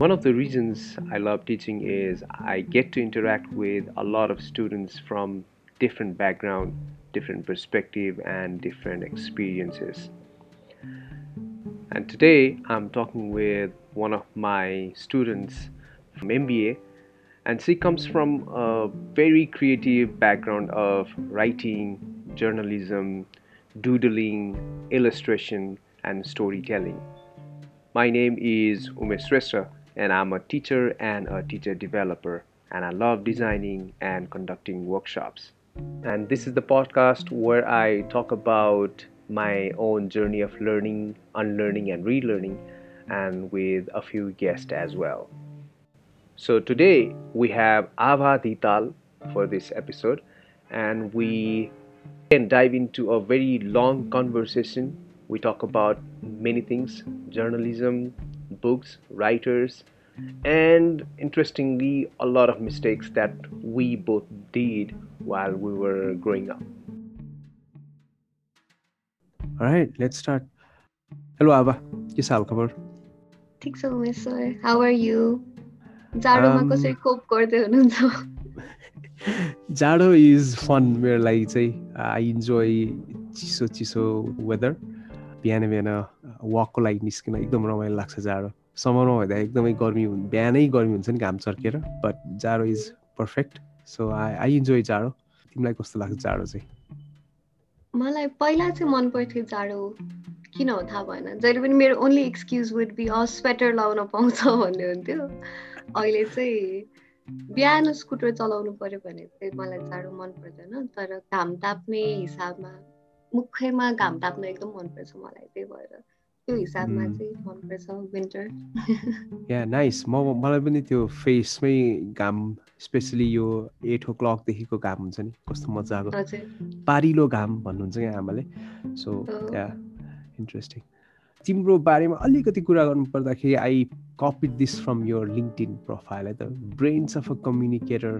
One of the reasons I love teaching is I get to interact with a lot of students from different background, different perspective and different experiences. And today I'm talking with one of my students from MBA and she comes from a very creative background of writing, journalism, doodling, illustration and storytelling. My name is Umesh Shrestha and I'm a teacher and a teacher developer and I love designing and conducting workshops. And this is the podcast where I talk about my own journey of learning, unlearning, and relearning, and with a few guests as well. So today we have Ava Dital for this episode, and we can dive into a very long conversation. We talk about many things journalism, books, writers, and interestingly, a lot of mistakes that we both did while we were growing up. All right, let's start. Hello, Ava. के साल खबर ठिक छ Umesh sir how are you जाडोमा कसरी कोप गर्दै हुनुहुन्छ जाडो इज फन मेरो लागि चाहिँ आई इन्जोय चिसो चिसो वेदर बिहान बिहान वकको लागि निस्किन एकदम रमाइलो लाग्छ जाडो। समरमा हुँदा एकदमै गर्मी हुन् बिहानै गर्मी हुन्छ नि घाम चर्केर बट जाडो is perfect so I I enjoy जाडो। तिमीलाई कस्तो लाग्छ जाडो चाहिँ? मलाई पहिला चाहिँ मन पर्थ्यो जाडो किन हो थाहा भएन। जहिले पनि मेरो only excuse would be a sweater लाउन पाउँछ भन्ने हुन्थ्यो। अहिले चाहिँ बिहान स्कुटर चलाउनु पर्यो भने चाहिँ मलाई जाडो मन पर्दैन तर घाम ताप्ने हिसाबमा मुखैमा घाम ताप्न एकदम मनपर्छ मलाई त्यही भएर त्यो हिसाबमा चाहिँ मनपर्छ विन्टर या नाइस म मलाई पनि त्यो फेसमै घाम स्पेसली यो एट ओ क्लकदेखिको घाम हुन्छ नि। कस्तो मजाको पारिलो घाम भन्नुहुन्छ क्या आमाले। सो या इन्ट्रेस्टिङ तिम्रो बारेमा अलिकति कुरा गर्नु पर्दाखेरि I copy this from your LinkedIn profile है त। Brains of a communicator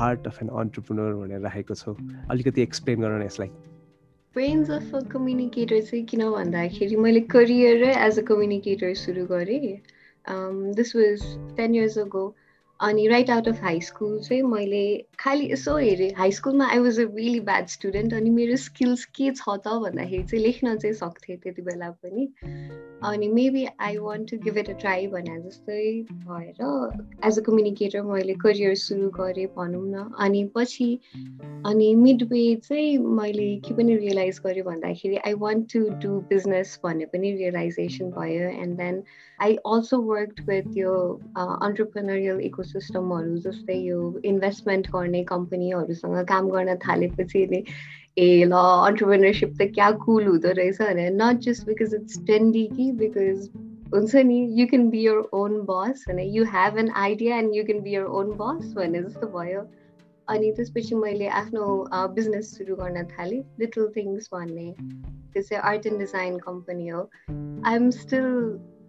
heart of an entrepreneur भनेर राखेको छौ। अलिकति एक्सप्लेन गर न यसलाई। ब्रेन्स अफ अ कम्युनिकेटर चाहिँ किन भन्दाखेरि मैले करियरै एज अ कम्युनिकेटर सुरु गरेँ। This was ten years ago अनि right out of high school चाहिँ मैले खालि यसो हेरेँ हाई स्कुलमा I was a really bad student अनि मेरो स्किल्स के छ त भन्दाखेरि चाहिँ लेख्न चाहिँ सक्थेँ त्यति बेला पनि। अनि maybe I want to give it a try भने जस्तै भएर एज अ कम्युनिकेटर मैले करियर सुरु गरेँ भनौँ न। अनि पछि अनि मिड वे चाहिँ मैले के पनि रियलाइज गरेँ भन्दाखेरि I want to do business भन्ने पनि रियलाइजेसन भयो and then I also work with यो अन्टरप्रेनरियल इको सिस्टमहरू जस्तै यो इन्भेस्टमेन्ट गर्ने कम्पनीहरूसँग काम गर्न थालेपछि नि ए ल अन्टरप्रेनरसिप त क्या कुल हुँदो रहेछ भने not just because it's trendy कि बिकज हुन्छ नि you can be your own boss होइन you have an idea and you can be your own boss भन्ने जस्तो भयो अनि त्यसपछि मैले आफ्नो बिजनेस सुरु गर्न थालेँ. लिटल थिङ्स भन्ने. त्यो चाहिँ आर्ट एन्ड डिजाइन कम्पनी हो. I am still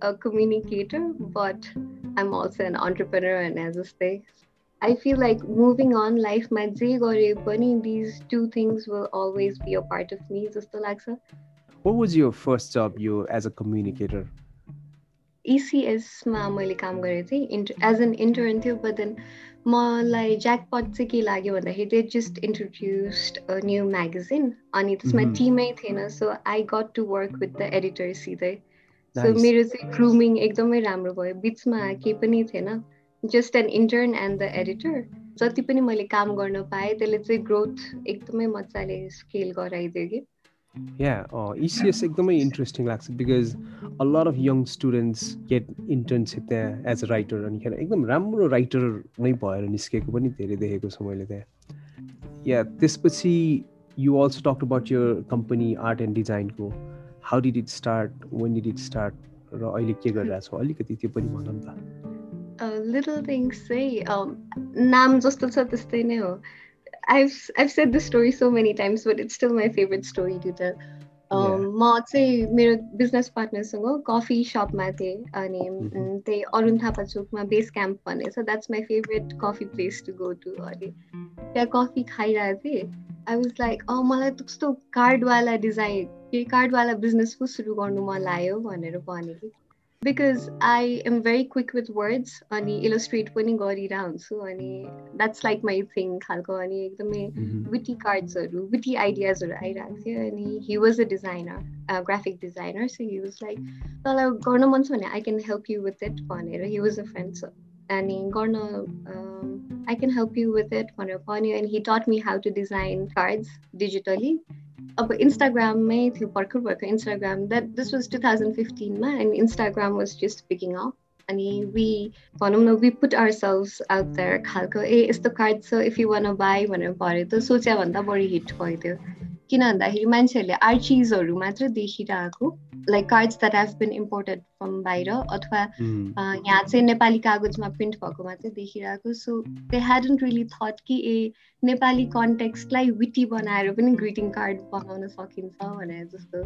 a communicator, but I'm also an entrepreneur and as a space. I feel like moving on life my these two things will always be a part of me, just Alexa. What was your first job you as a communicator? ECS मा मैले काम गरेको थिएँ as an intern थियो but then मलाई ज्याकपट चाहिँ के लाग्यो भन्दाखेरि they just introduced a new magazine अनि त्यसमा टिमै थिएन so I got to work with the editor सिधै so मेरो चाहिँ ग्रुमिङ एकदमै राम्रो भयो। बिचमा केही पनि थिएन। Just an intern and the editor जति पनि मैले काम गर्न पाएँ त्यसले चाहिँ ग्रोथ एकदमै मजाले स्केल गराइदियो कि। या इसिएस एकदमै इन्ट्रेस्टिङ लाग्छ because a lot of young students get internship त्यहाँ एज अ राइटर अनिखेर एकदम राम्रो राइटर नै भएर निस्केको पनि धेरै देखेको छु मैले त्यहाँ। या त्यसपछि you also talk about your company art and डिजाइनको how did it start when did it start र अहिले के गरिरहेको छौ? अलिकति त्यो पनि भन न त। लिटल थिङ्स चाहिँ नाम जस्तो छ त्यस्तै नै हो। I've I've said this story so many times, but it's still my favorite story to tell. म चाहिँ मेरो बिजनेस पार्टनरसँग कफी सपमा थिएँ अनि त्यही अरुण थापा चोकमा बेस क्याम्प भन्ने छ। That's my favourite coffee place to go to अनि त्यहाँ कफी खाइरहेको थिएँ। आई वाज लाइक मलाई त्यस्तो कार्डवाला डिजाइन के कार्डवाला बिजनेस पो सुरु गर्नु मन लाग्यो भनेर भने कि। Because I am very quick with words अनि इलस्ट्रेट पनि गरिरह हुन्छु अनि द्याट्स लाइक माई थिङ खालको अनि एकदमै विटी कार्ड्सहरू विटी आइडियाजहरू आइरहेको थियो अनि he was a designer graphic designer so he was like तँलाई गर्न मन छ भने I can help you with it भनेर हि वाज अ फ्रेन्ड अनि गर्न I can help you with it भनेर भन्यो अनि he taught me how to design cards digitally अब इन्स्टाग्राममै थियो भर्खर भर्खर Instagram that this was two thousand फिफ्टिनमा and Instagram was just picking up अनि वी भनौँ न we put ourselves out there खालको ए यस्तो कार्ड छ इफ यु वान बाई भनेर पऱ्यो त सोच्याभन्दा बढी हिट भइदियो किन भन्दाखेरि मान्छेहरूले आर्चिजहरू मात्र देखिरहेको। Like cards that have been imported from बाहिर अथवा यहाँ चाहिँ नेपाली कागजमा प्रिन्ट भएको मात्रै देखिरहेको। So they hadn't really thought कि ए नेपाली कन्टेक्स्टलाई विटी बनाएर पनि ग्रिटिङ कार्ड बनाउन सकिन्छ भनेर जस्तो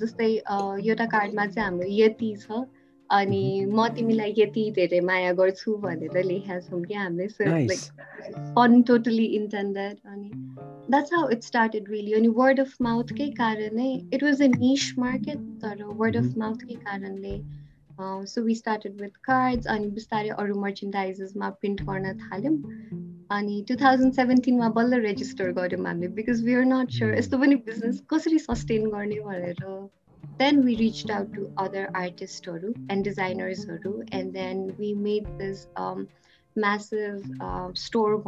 जस्तै एउटा कार्डमा चाहिँ हाम्रो यति छ। अनि म तिमीलाई यति धेरै माया गर्छु भनेर लेखेका छौँ कि हामीले। लाइक फन टोटली इन्टेन्डेड अनि that's how it started really अनि वर्ड अफ माउथकै कारणै it was a niche market तर वर्ड अफ माउथकै कारणले so we started with cards अनि बिस्तारै अरू मर्चेन्डाइजेसमा प्रिन्ट गर्न थाल्यौँ। अनि टु थाउजन्ड सेभेन्टिनमा बल्ल रेजिस्टर गऱ्यौँ हामीले because we are not sure यस्तो पनि बिजनेस कसरी सस्टेन गर्ने भनेर। then we reached out to other artists and designers and then we made this um, massive uh, store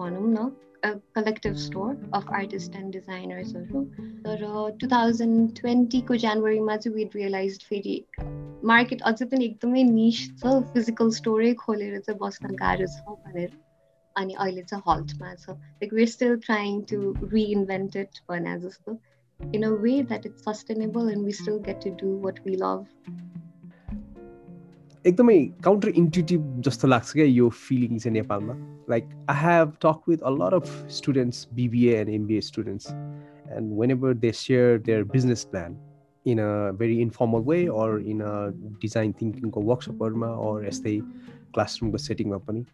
a collective store of artists and designers तर two thousand ट्वेन्टीको जानुअरीमा चाहिँ weed realise फेरि market अझै पनि एकदमै niche छ physical स्टोरै खोलेर चाहिँ बस्न गाह्रो छ भनेर अनि अहिले चाहिँ हल्टमा छ like we still trying to reinvented भने जस्तो in a way that it's sustainable and we still get to do what we love. एकदमै काउन्टर इन्ट्युटिभ जस्तो लाग्छ क्या यो फिलिङ चाहिँ नेपालमा like I have talk with a lot of students BBA and MBA students and whenever they share their business plan in a very informal way or in a design थिङ्किङको वर्कसपहरूमा or यस्तै क्लासरुमको सेटिङमा पनि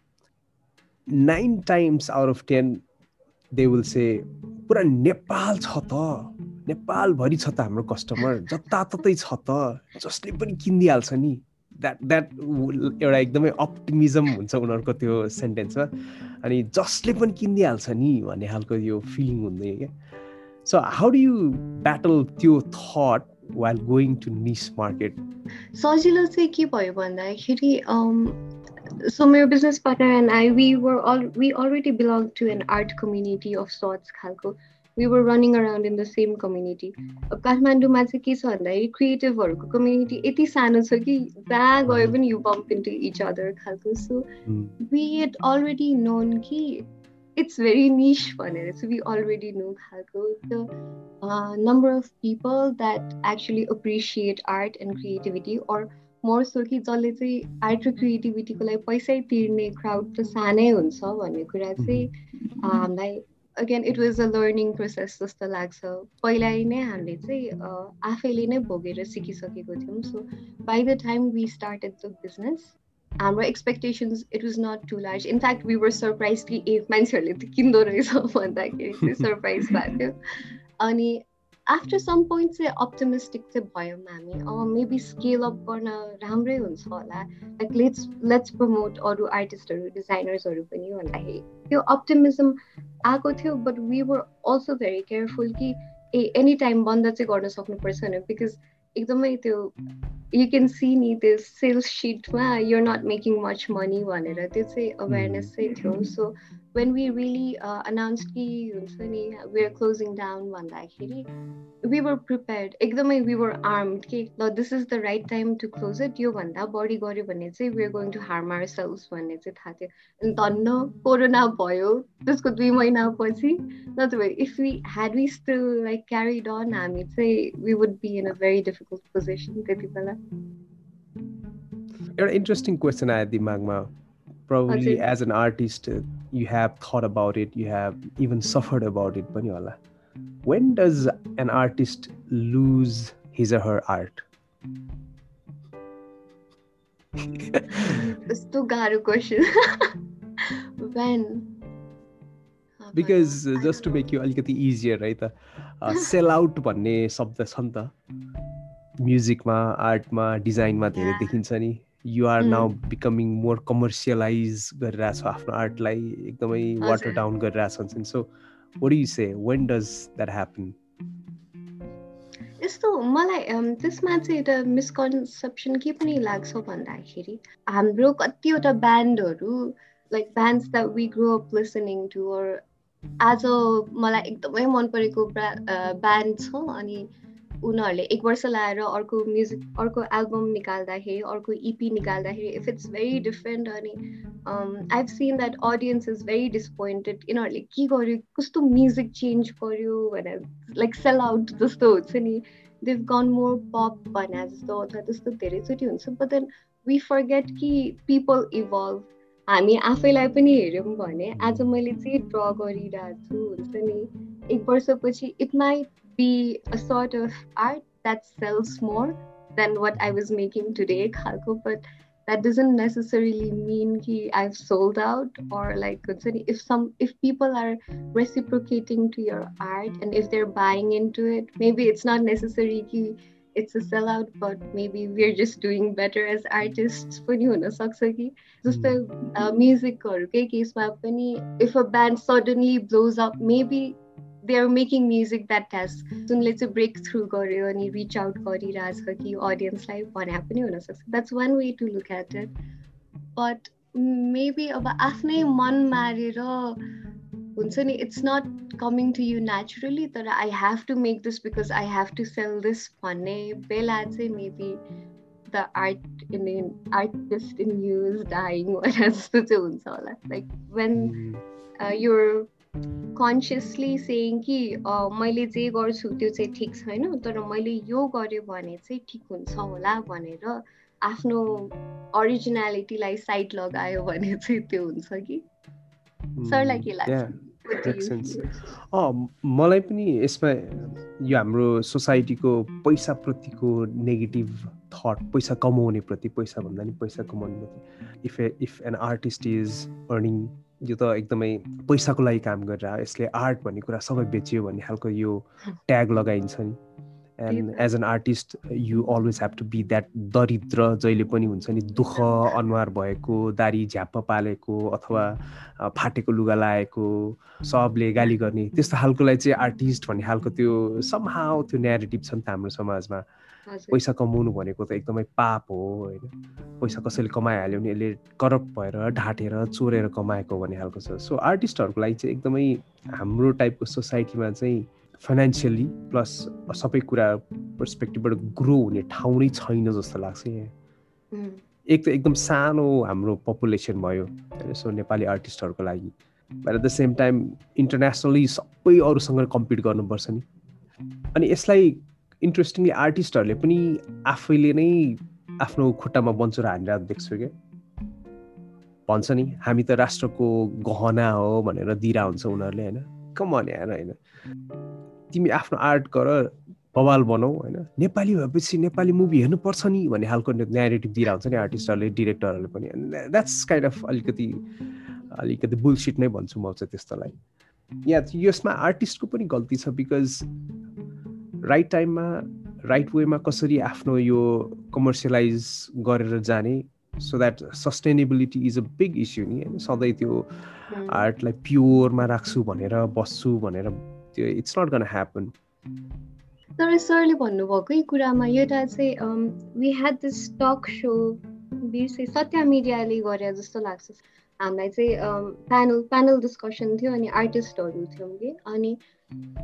nine times out of ten they will say पुरा नेपाल छ त। नेपालभरि छ त हाम्रो कस्टमर जताततै छ त। जसले पनि किनिदिइहाल्छ नि। द्याट द्याट एउटा एकदमै अप्टिमिजम हुन्छ उनीहरूको त्यो सेन्टेन्समा अनि जसले पनि किनिदिइहाल्छ नि भन्ने खालको यो फिलिङ हुँदैन क्या। So how do you battle त्यो thought while going to niche market सजिलो चाहिँ के भयो भन्दाखेरि so my business partner and I, we were all we already belonged to an art community of sorts, Khalko. We were running around in the same community अब काठमाडौँमा चाहिँ के छ भन्दाखेरि क्रिएटिभहरूको कम्युनिटी यति सानो छ कि जहाँ गयो पनि you bump into each other खालको so we it already known कि इट्स भेरी निस भनेर चाहिँ वी अलरेडी नो खालको the number of people that actually appreciate art and creativity or more so कि जसले चाहिँ आर्ट र क्रिएटिभिटीको लागि पैसै तिर्ने क्राउड त सानै हुन्छ भन्ने कुरा चाहिँ हामीलाई again it was a learning process जस्तो लाग्छ। पहिला नै हामीले चाहिँ आफैले नै भोगेर सिकिसकेको थियौँ। So by the time we started the business हाम्रो expectations it was not too large in fact we were surprise कि ए मान्छेहरूले त किन्दो रहेछ भन्दाखेरि चाहिँ सरप्राइज भएको। थियो अनि आफ्टर सम पोइन्ट चाहिँ अप्टिमिस्टिक चाहिँ भयौँ हामी मेबी स्केल अप गर्न राम्रै हुन्छ होला लाइक लेट्स लेट्स प्रमोट अरू आर्टिस्टहरू डिजाइनर्सहरू पनि भन्दाखेरि त्यो अप्टिमिजम आएको थियो but we were also very careful कि ए एनी टाइम बन्द चाहिँ गर्न सक्नुपर्छ भने बिकज एकदमै त्यो यु क्यान सी नि त्यो सेल्स सिटमा you're not making much money भनेर त्यो चाहिँ अवेरनेस चाहिँ थियो so when we really uh, announced कि हुन्छ नि we are closing down भन्दाखेरि we were prepared एकदमै we were armed कि ल this is the right time to close it योभन्दा बढी गऱ्यो भने चाहिँ we are going to harm ourselves भन्ने चाहिँ थाहा थियो अनि धन्न कोरोना भयो त्यसको दुई महिनापछि नत्र if we had we still like carried on हामी चाहिँ we would be in a very difficult position त्यति बेला एउटा इन्ट्रेस्टिङ क्वेसन आयो दिमागमा probably as an artist you have you have even suffered about it पनि होला when does an artist lose his her आर्टन because just to make you अलिकति easier है त सेल आउट भन्ने शब्द छ नि त म्युजिकमा आर्टमा डिजाइनमा धेरै देखिन्छ नि। You are now becoming more commercialise गरिरहेछ आफ्नो आर्टलाई एकदमै वाटर डाउन गरिरहेछ हुन्छ नि so what you say when does that happen यस्तो मलाई त्यसमा चाहिँ एउटा मिसकन्सेप्सन के पनि लाग्छ भन्दाखेरि हाम्रो कतिवटा ब्यान्डहरू like bands the we grow up listening to आज मलाई एकदमै मन परेको ब्यान्ड छ अनि उनीहरूले एक वर्ष लगाएर अर्को म्युजिक अर्को एल्बम निकाल्दाखेरि अर्को इपी निकाल्दाखेरि इफ इट्स भेरी डिफ्रेन्ट अनि I have seen that audience is very disappointed यिनीहरूले के गर्यो? कस्तो म्युजिक चेन्ज गर्यो भनेर लाइक सेल आउट जस्तो हुन्छ नि। देव गन मोर पप भने जस्तो अथवा त्यस्तो धेरैचोटि हुन्छ। बट देन वी फर्गेट कि पिपल इभल्भ हामी आफैलाई पनि हेऱ्यौँ भने आज मैले चाहिँ ड्र गरिरहेको छु हुन्छ नि। एक वर्षपछि it might be a sort of art that sells more than what I was making today खालको but that doesn't necessarily mean ki I've sold out or like if some if people are reciprocating to your art and if they're buying into it, maybe it's not necessary ki it's a sellout, but maybe we're just doing better as artists पनि हुनसक्छ कि जस्तै म्युजिकहरूकै केसमा पनि if a band suddenly blows up maybe They are making music that has जुनले चाहिँ brake through गर्यो अनि reach out गरिरहेछ कि अडियन्सलाई भने पनि हुनसक्छ that's one way to look at it but maybe अब आफ्नै मन मारेर हुन्छ नि it's not coming to you naturally तर I have to make this because I have to sell this भन्ने बेला चाहिँ maybe the art in in artist in use dying भनेर जस्तो चाहिँ हुन्छ होला like when you're consciously saying कि मैले जे गर्छु त्यो चाहिँ ठिक छैन तर मैले यो गरेँ भने चाहिँ ठिक हुन्छ होला भनेर आफ्नो अरिजिनालिटीलाई साइड लगायो भने चाहिँ त्यो हुन्छ कि? सरलाई के लाग्छ? मलाई पनि यसमा यो हाम्रो सोसाइटीको पैसाप्रतिको नेगेटिभ थट पैसा कमाउने प्रति पैसा भन्दा नि पैसा कमाउने प्रति if if an artist is earning यो त एकदमै पैसाको लागि काम गरेर यसले आर्ट भन्ने कुरा सबै बेच्यो भन्ने खालको यो ट्याग लगाइन्छ नि। And as an artist you always have to be that दरिद्र जहिले पनि हुन्छ नि दुःख अनुहार भएको दारी झ्याप्प पालेको अथवा फाटेको लुगा लगाएको सबले गाली गर्ने त्यस्तो खालकोलाई चाहिँ आर्टिस्ट भन्ने खालको त्यो समहाउ त्यो नेगेटिभ छ नि त हाम्रो समाजमा। पैसा कमाउनु भनेको त एकदमै पाप हो होइन? पैसा कसैले कमाइहाल्यो भने यसले करप्ट भएर ढाँटेर चोरेर कमाएको भन्ने खालको छ। सो आर्टिस्टहरूको लागि चाहिँ एकदमै हाम्रो टाइपको सोसाइटीमा चाहिँ फाइनेन्सियली प्लस सबै कुरा पर्सपेक्टिभबाट ग्रो हुने ठाउँ नै छैन जस्तो लाग्छ यहाँ। एक त एकदम सानो हाम्रो पपुलेसन भयो होइन? सो नेपाली आर्टिस्टहरूको लागि। But at the same time internationally सबै अरूसँग कम्पिट गर्नुपर्छ नि। अनि यसलाई इन्ट्रेस्टिङली आर्टिस्टहरूले पनि आफैले नै आफ्नो खुट्टामा बन्चोर हानिरहेको देख्छु क्या भन्छ नि हामी त राष्ट्रको गहना हो भनेर दिइरह हुन्छ उनीहरूले होइन? कम यार होइन? तिमी आफ्नो आर्ट गर बवाल बनाऊ होइन? नेपाली भएपछि नेपाली मुभी हेर्नुपर्छ नि भन्ने खालको नेगेटिभ दिएर हुन्छ नि आर्टिस्टहरूले डिरेक्टरहरूले पनि। द्याट्स काइन्ड अफ अलिकति अलिकति बुलसिट नै भन्छु म चाहिँ त्यस्तोलाई। या यसमा आर्टिस्टको पनि गल्ती छ बिकज राइट टाइममा राइट वेमा कसरी आफ्नो यो कमर्सियलाइज गरेर जाने? So that sustainability is a big issue नि होइन? सधैँ त्यो आर्टलाई प्योरमा राख्छु भनेर बस्छु भनेर त्यो इट्स नट गन ह्यापन तर सरले भन्नुभएकै कुरामा एउटा चाहिँ we had this talk so बिर्से सत्य मिडियाले गरे जस्तो लाग्छ। हामीलाई चाहिँ प्यानल प्यानल डिस्कसन थियो अनि आर्टिस्टहरू थियौँ। कि अनि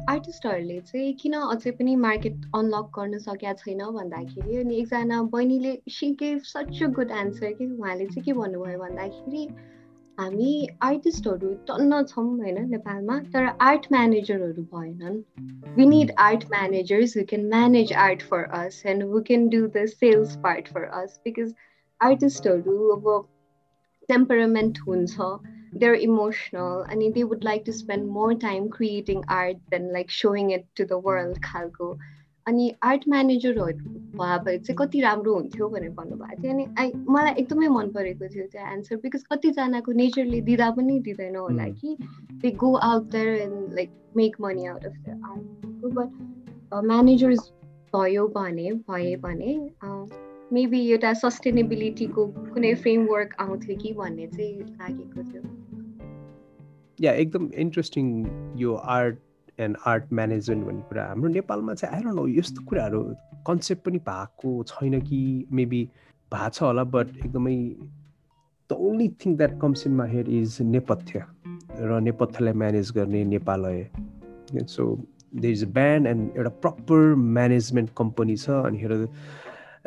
आर्टिस्टहरूले चाहिँ किन अझै पनि मार्केट अनलक गर्न सकेका छैन भन्दाखेरि अनि एकजना बहिनीले she gave such a good answer कि? उहाँले चाहिँ के भन्नुभयो भन्दाखेरि हामी आर्टिस्टहरू टन्न छौँ होइन नेपालमा तर आर्ट म्यानेजरहरू भएनन्। We need art managers who can manage art for us and who can do the sales part for us because आर्टिस्टहरू अब टेम्परामेन्ट हुन्छ दे आर इमोसनल अनि they would like to spend more time creating art than like showing it to the world खालको अनि art म्यानेजरहरू भए भए चाहिँ कति राम्रो हुन्थ्यो भनेर भन्नुभएको थियो अनि आई मलाई एकदमै मन परेको थियो त्यो एन्सर बिकज कतिजनाको नेचरले दिँदा पनि दिँदैन होला कि they go out there and like make money out of the art but managers भयो भने भए भने मेबी एउटा सस्टेनेबिलिटीको कुनै फ्रेमवर्क आउँथ्यो कि भन्ने चाहिँ लागेको थियो। या एकदम इन्ट्रेस्टिङ यो आर्ट एन्ड आर्ट म्यानेजमेन्ट भन्ने कुरा। हाम्रो नेपालमा चाहिँ आएर न यस्तो कुराहरू कन्सेप्ट पनि भएको छैन कि मेबी भएको छ होला बट एकदमै the only thing that comes in my head is Nepathya र नेपथ्यलाई म्यानेज गर्ने Nepalaya so they is a band and एउटा प्रपर म्यानेजमेन्ट कम्पनी छ अनि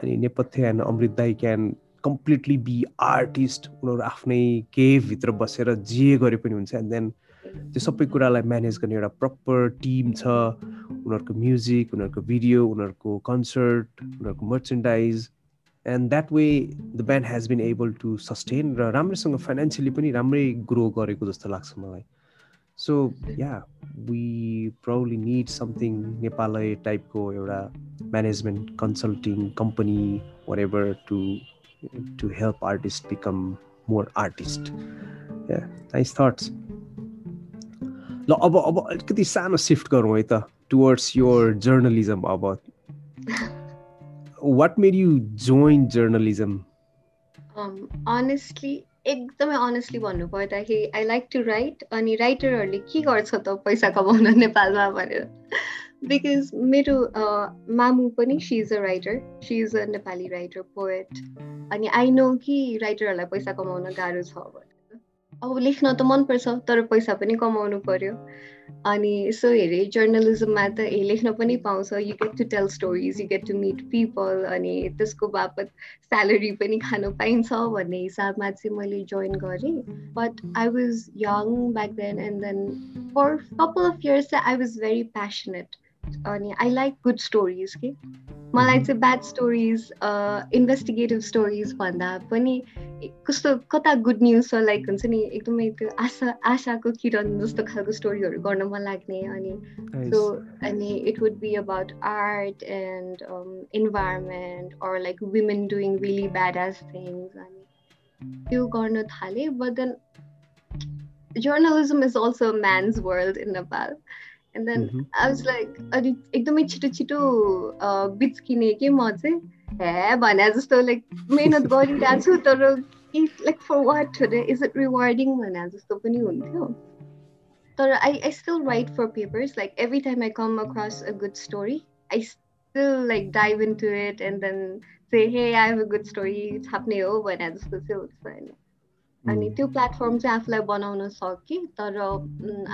अनि नेपथ्य एन्ड अमृत दाई क्यान कम्प्लिटली बी आर्टिस्ट। उनीहरू आफ्नै केभित्र बसेर जे गरे पनि हुन्छ। एन्ड देन त्यो सबै कुरालाई म्यानेज गर्ने एउटा प्रपर टिम छ। उनीहरूको म्युजिक उनीहरूको भिडियो उनीहरूको कन्सर्ट उनीहरूको merchandise and that way the band has been able to sustain र राम्रैसँग फाइनेन्सियली पनि राम्रै ग्रो गरेको जस्तो लाग्छ मलाई। So yeah we probably need something नेपालै टाइपको एउटा management consulting company whatever to to help artist become more artist nice thoughts ल अब अब अलिकति सानो सिफ्ट गरौँ है त टुवर्ड्स योर जर्नलिजम अब what made you join journalism honestly एकदमै अनेस्टली भन्नु पर्दाखेरि आई लाइक टु राइट अनि राइटरहरूले के गर्छ त पैसा कमाउन नेपालमा भनेर? बिकज मेरो मामु पनि she is a writer she is a Nepali writer poet अनि आई नो कि राइटरहरूलाई पैसा कमाउन गाह्रो छ अब लेख्न त मनपर्छ तर पैसा पनि कमाउनु पर्यो। अनि यसो हेरेँ जर्नलिजममा त ए लेख्न पनि पाउँछ। You get to tell stories you get to meet people अनि त्यसको बापत स्यालेरी पनि खानु पाइन्छ भन्ने हिसाबमा चाहिँ मैले जोइन गरेँ। But I was young back then and then for couple of years चाहिँ आई वाज भेरी प्यासनेट अनि आई लाइक गुड स्टोरिज कि? मलाई चाहिँ ब्याड स्टोरिज इन्भेस्टिगेटिभ स्टोरिज भन्दा पनि कस्तो कता गुड न्युज छ लाइक हुन्छ नि एकदमै त्यो आशा आशाको किरण जस्तो खालको स्टोरीहरू गर्न मन लाग्ने अनि सो अनि it would be about art and environment or like women doing really bad ass things अनि त्यो गर्न थालेँ but then journalism is also man's world in Nepal and then I was like अनि एकदमै छिटो छिटो बिच्किने कि म चाहिँ हे भने जस्तो लाइक मेहनत गरिरहेको छु तर like for what is it rewarding भने जस्तो पनि हुन्थ्यो। तर I I still write for papers like every time I come across a good story I still like dive in to it and then say hey I have a good story छाप्ने हो भने जस्तो चाहिँ हुन्छ होइन अनि त्यो platform चाहिँ आफूलाई बनाउन सकेँ तर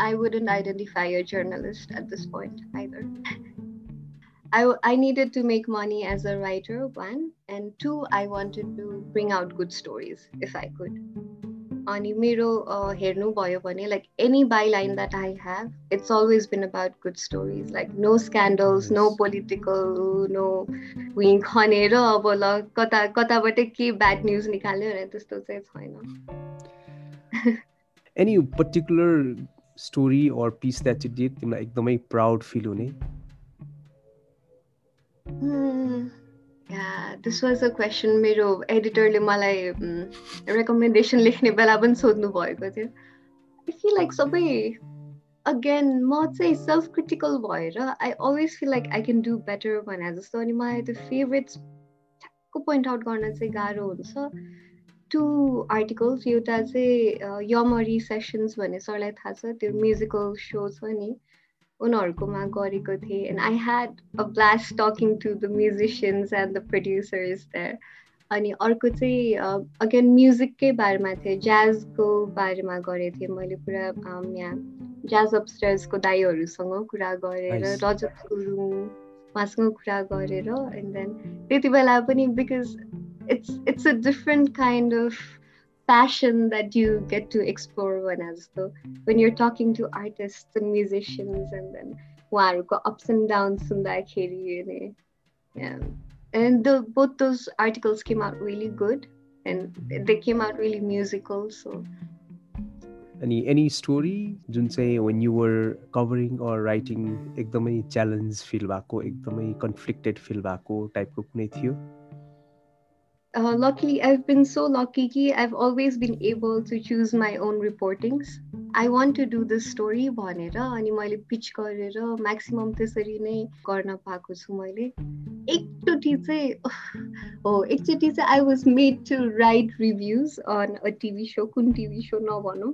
I wouldn't identify a journalist at this point either I, I needed to make money as a writer, one, and two, I wanted to bring out good stories if I could. अनि मेरो हेर्नुभयो भने like any byline that I have it's always been about good stories like no scandals no political no wing खनेर अब ल कता कताबाट के ब्याड न्युज निकाल्यो भने त्यस्तो चाहिँ छैन। Any particular story or piece that did तिमीलाई एकदमै प्राउड फिल हुने? दिस वाज अ क्वेसन मेरो एडिटरले मलाई रेकमेन्डेसन लेख्ने बेला पनि सोध्नु भएको थियो। आई फिल लाइक सबै अगेन म चाहिँ सेल्फ क्रिटिकल भएर I always feel like I can do better भने जस्तो। अनि मलाई त्यो फेभरेट्स ठ्याक्क पोइन्ट आउट गर्न चाहिँ गाह्रो हुन्छ। टु आर्टिकल्स एउटा चाहिँ यमरी सेसन्स भन्ने सरलाई थाहा छ त्यो म्युजिकल सो छ नि। उनीहरूकोमा गरेको थिएँ. And I had a blast talking to the musicians and the producers there अनि अर्को चाहिँ अगेन म्युजिककै बारेमा थियो ज्याजको बारेमा गरेको थिएँ मैले पुरा यहाँ ज्याज अपस्टर्सको दाईहरूसँग कुरा गरेर रजत गुरुङ उहाँसँग कुरा गरेर एन्ड देन त्यति बेला पनि because it's it's a different kind of passion that you get to explore when as though when you're talking to artists and musicians and then wow ups and downs in that yeah and the both those articles came out really good and they came out really musical so any any story जुन चाहिँ when you were covering or writing एकदमै challenge feel भएको एकदमै conflicted feel भएको टाइपको कुनै थियो uh, luckily, I've been so lucky कि I've always been able to choose my own reportings. I want to do this story भनेर अनि मैले पिच गरेर म्याक्सिमम त्यसरी नै गर्न पाएको छु मैले एकचोटि चाहिँ हो एकचोटि चाहिँ I was made to write reviews on a TV show कुन टिभी सो नभनौँ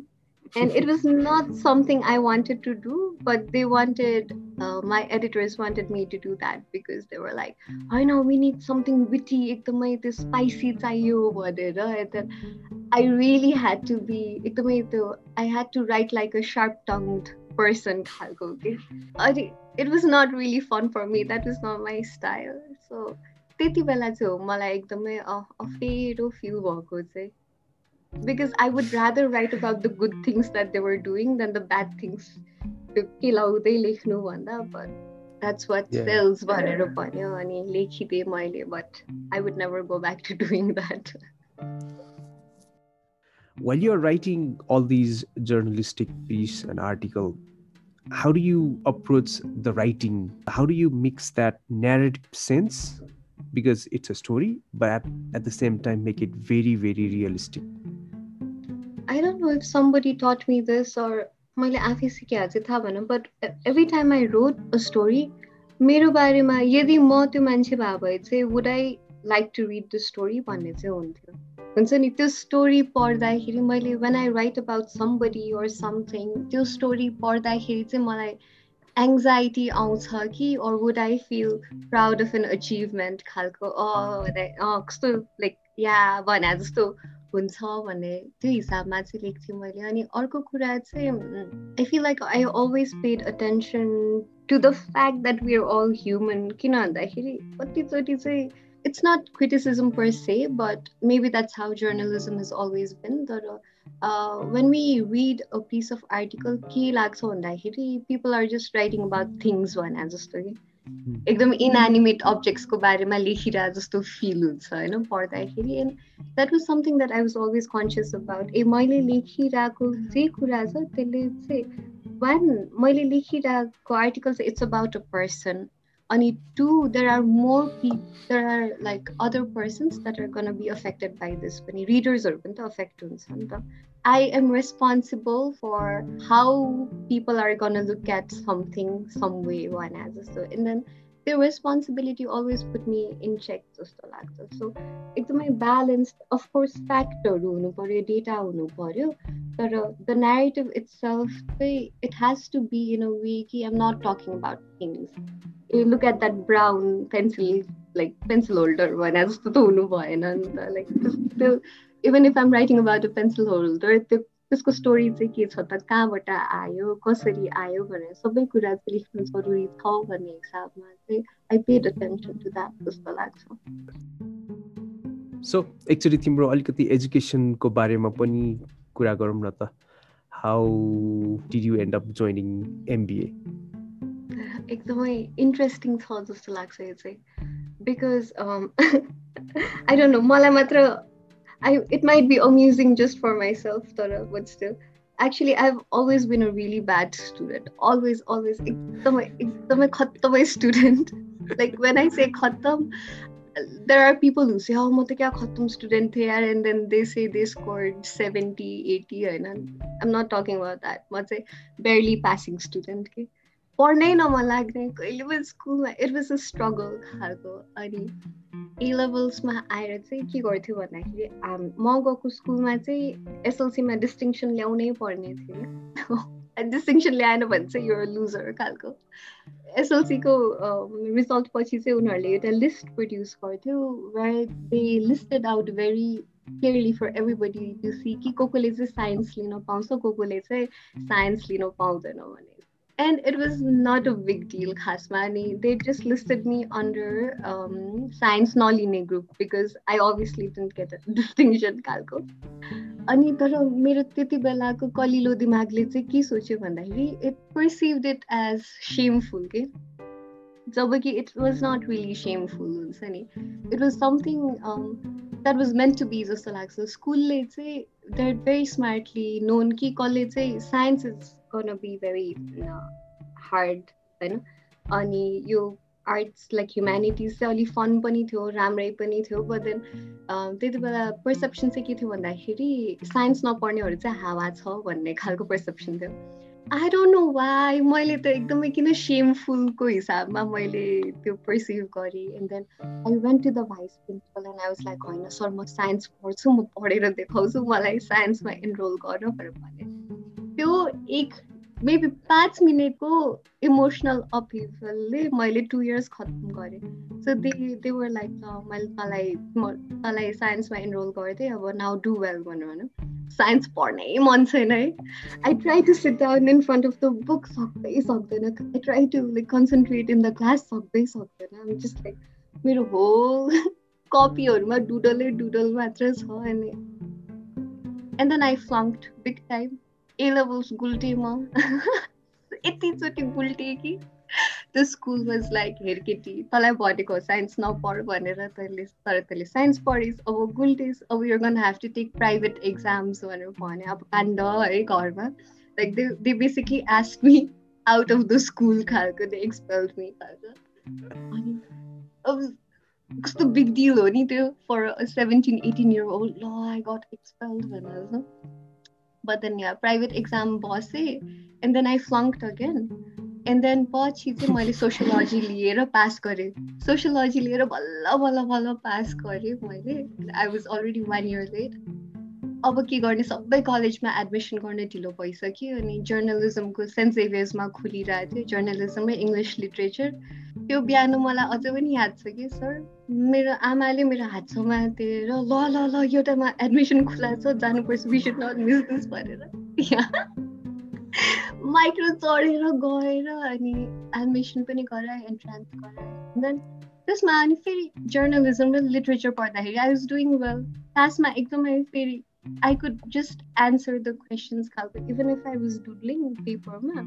and it was not something I wanted to do, but they wanted, uh, my editors wanted me to do that because they were like, I know we need something witty, ekdamai this spicy chahiyo and then I really had to be, ekdamai I had to write like a sharp-tongued person It was not really fun for me. That was not my style. So त्यति बेला चाहिँ हो मलाई एकदमै अफेरो feel भएको चाहिँ because I would rather write about the good things that they were doing than the bad things. But that's what sells but I would never go back to doing that. While you're writing all these journalistic piece and article, how do you approach the writing? How do you mix that narrative sense because it's a story, but at, at the same time make it very, very realistic? Don't know if somebody taught me this or मैले आफै सिकेको चाहिँ थाहा भएन but every time I wrote a story मेरो बारेमा यदि म त्यो मान्छे भए भए चाहिँ would I like to read the story भन्ने चाहिँ हुन्थ्यो। हुन्छ नि? त्यो स्टोरी पढ्दाखेरि मैले when I write about somebody or something त्यो स्टोरी पढ्दाखेरि चाहिँ मलाई एङ्जाइटी आउँछ कि or would I feel proud of an achievement खालको कस्तो लाइक या भने जस्तो हुन्छ भन्ने त्यो हिसाबमा चाहिँ लेख्थेँ मैले। अनि अर्को कुरा चाहिँ I feel like I always paid attention to the fact that we are all human किन भन्दाखेरि कतिचोटि चाहिँ it's not criticism per se but maybe that's how journalism is always been तर when we read a piece of article के लाग्छ भन्दाखेरि people are just writing about things भने जस्तो कि एकदम इनएनिमेट अब्जेक्ट्सको बारेमा लेखिरह जस्तो फिल हुन्छ होइन? पढ्दाखेरि and that was something that I was always conscious about ए मैले लेखिरहेको जे कुरा छ त्यसले चाहिँ वान मैले लेखिरहेको आर्टिकल चाहिँ इट्स अबाउट अ पर्सन अनि to there are more P there are like other persons that are gonna be affected by this पनि. रिडर्सहरू पनि त अफेक्ट हुन्छ नि त। I am responsible for how people are going to look at something, some way, one as a And then त्यो responsibility always पुट्ने in check जस्तो लाग्छ सो एकदमै ब्यालेन्स्ड अफकोर्स फ्याक्टहरू हुनु पऱ्यो डेटा हुनु पऱ्यो तर द नेटिभ इट्स सेल्फ चाहिँ it has to be in a way कि I'm not talking about things you look at that brown pencil like pencil holder भने जस्तो त हुनु भएन नि त लाइक त्यो even if I'm writing about a pencil holder त्यो त्यसको स्टोरी चाहिँ के छ त? कहाँबाट आयो? कसरी आयो भनेर सबै कुरा चाहिँ लेख्नु जरुरी छ भन्ने हिसाबमा चाहिँ I paid attention to that जस्तो लाग्छ। सो एक्चुली तिम्रो अलिकति एजुकेसनको बारेमा पनि कुरा गरौँ न त। How did you end up joining MBA एकदमै इन्ट्रेस्टिङ छ जस्तो लाग्छ यो चाहिँ। बिकज आई डोन्ट नो मलाई मात्र I it might be amusing just for myself, Tara, but still. Actually, I've always been a really bad student. Always, always. I'm a student. like when I say khatam, there are people who say, oh, I'm a khatam student here, and then they say they scored 70, 80, and I'm not talking about that. I'm barely passing student. Okay? पढ्नै नमन लाग्ने कहिले पनि स्कुलमा it was a struggle खालको। अनि ए लेभल्समा आएर चाहिँ के गर्थ्यो भन्दाखेरि म गएको स्कुलमा चाहिँ एसएलसीमा डिस्टिङसन ल्याउनै पर्ने थियो। डिस्टिङसन ल्याएन भने चाहिँ यो लुजर खालको। एसएलसीको रिजल्ट पछि चाहिँ उनीहरूले एउटा लिस्ट प्रड्युस गर्थ्यो where they listed out very clearly for everybody to see कि को कोले चाहिँ साइन्स लिन पाउँछ को कोले चाहिँ साइन्स लिन पाउँदैन भने। And it was not a big deal khasmani they just listed me under um, science non-linear group because i obviously didn't get a distinction kalko. अनि तर मेरो त्यति बेलाको कलिलो दिमागले चाहिँ के सोच्यो भन्दाखेरि it perceived it as shameful के जब कि it was not really shameful हुन्छ नि? It was something that was meant to be जस्तो लाग्छ। स्कुलले चाहिँ द्याट भेरी स्मार्टली नोन कि कसले चाहिँ science is be very uh, hard होइन अनि यो आर्ट्स लाइक ह्युमेनिटिज चाहिँ अलिक फन पनि थियो राम्रै पनि थियो बट देन त्यति बेला पर्सेप्सन चाहिँ के थियो भन्दाखेरि साइन्स नपढ्नेहरू चाहिँ हावा छ भन्ने खालको पर्सेप्सन थियो। आई डोन्ट नो वाइ मैले त एकदमै किन सेमफुलको हिसाबमा मैले त्यो पर्सिभ गरेँ and then I went to the vice principal and I was like होइन सर म साइन्स पढ्छु म पढेर देखाउँछु मलाई साइन्समा इनरोल गर्नु भनेर भने त्यो एक मेबी पाँच मिनटको इमोसनल अपिभलले मैले टु इयर्स खत्तम गरेँ। So they they were like मैले तँलाई तँलाई साइन्समा इनरोल गरेँ अब नाउ डु वेल भनेर भनौँ साइन्स पढ्नै मन छैन है। I try to sit down in front of the book सक्दै सक्दैन। I try to like concentrate in the class सक्दै सक्दैन। जस्ट लाइक मेरो होल कपीहरूमा डुडलै डुडल मात्र छ अनि and then I flunked big time A levels गुल्टेमा यतिचोटि गुल्टेँ कि त्यो स्कुल वाज लाइक हेरकेटी। तँलाई भनेको साइन्स नपढ भनेर तैँले तर तैँले साइन्स पढिस् अब गुल्टिस अब यो gonna have to take private exams भनेर भने अब काण्ड है घरमा। Like they they basically ask me out of the school खालको दे एक्सपेल्ड मी खालको। अनि अब कस्तो बिग डिल हो नि त्यो। For seventeen eighteen year old ल आई गट एक्सपेल्ड भनेर। But then ya private exam बसेँ and then I flunked again and then पछि चाहिँ मैले सोसियोलोजी लिएर पास गरेँ सोसियोलोजी लिएर बल्ल बल्ल बल्ल पास गरेँ मैले। I was already one year late अब के गर्ने? सबै कलेजमा एडमिसन गर्ने ढिलो भइसक्यो अनि जर्नलिजमको सेन्ट जेभियर्समा खुलिरहेको थियो। जर्नलिजमै इङ्ग्लिस लिट्रेचर त्यो बिहान मलाई अझै पनि याद छ कि सर मेरो आमाले मेरो हात समातेर ल ल ल एउटामा एडमिसन खुला छ जानुपर्छ we should not miss this भनेर। माइक्रो चढेर गएर अनि एडमिसन पनि गराएँ एन्ट्रान्स गराएँ। देन त्यसमा अनि फेरि जर्नलिजम र लिट्रेचर पढ्दाखेरि आई वाज डुइङ वेल क्लासमा एकदमै फेरि I could just answer the questions खालको even if I was doodling पेपरमा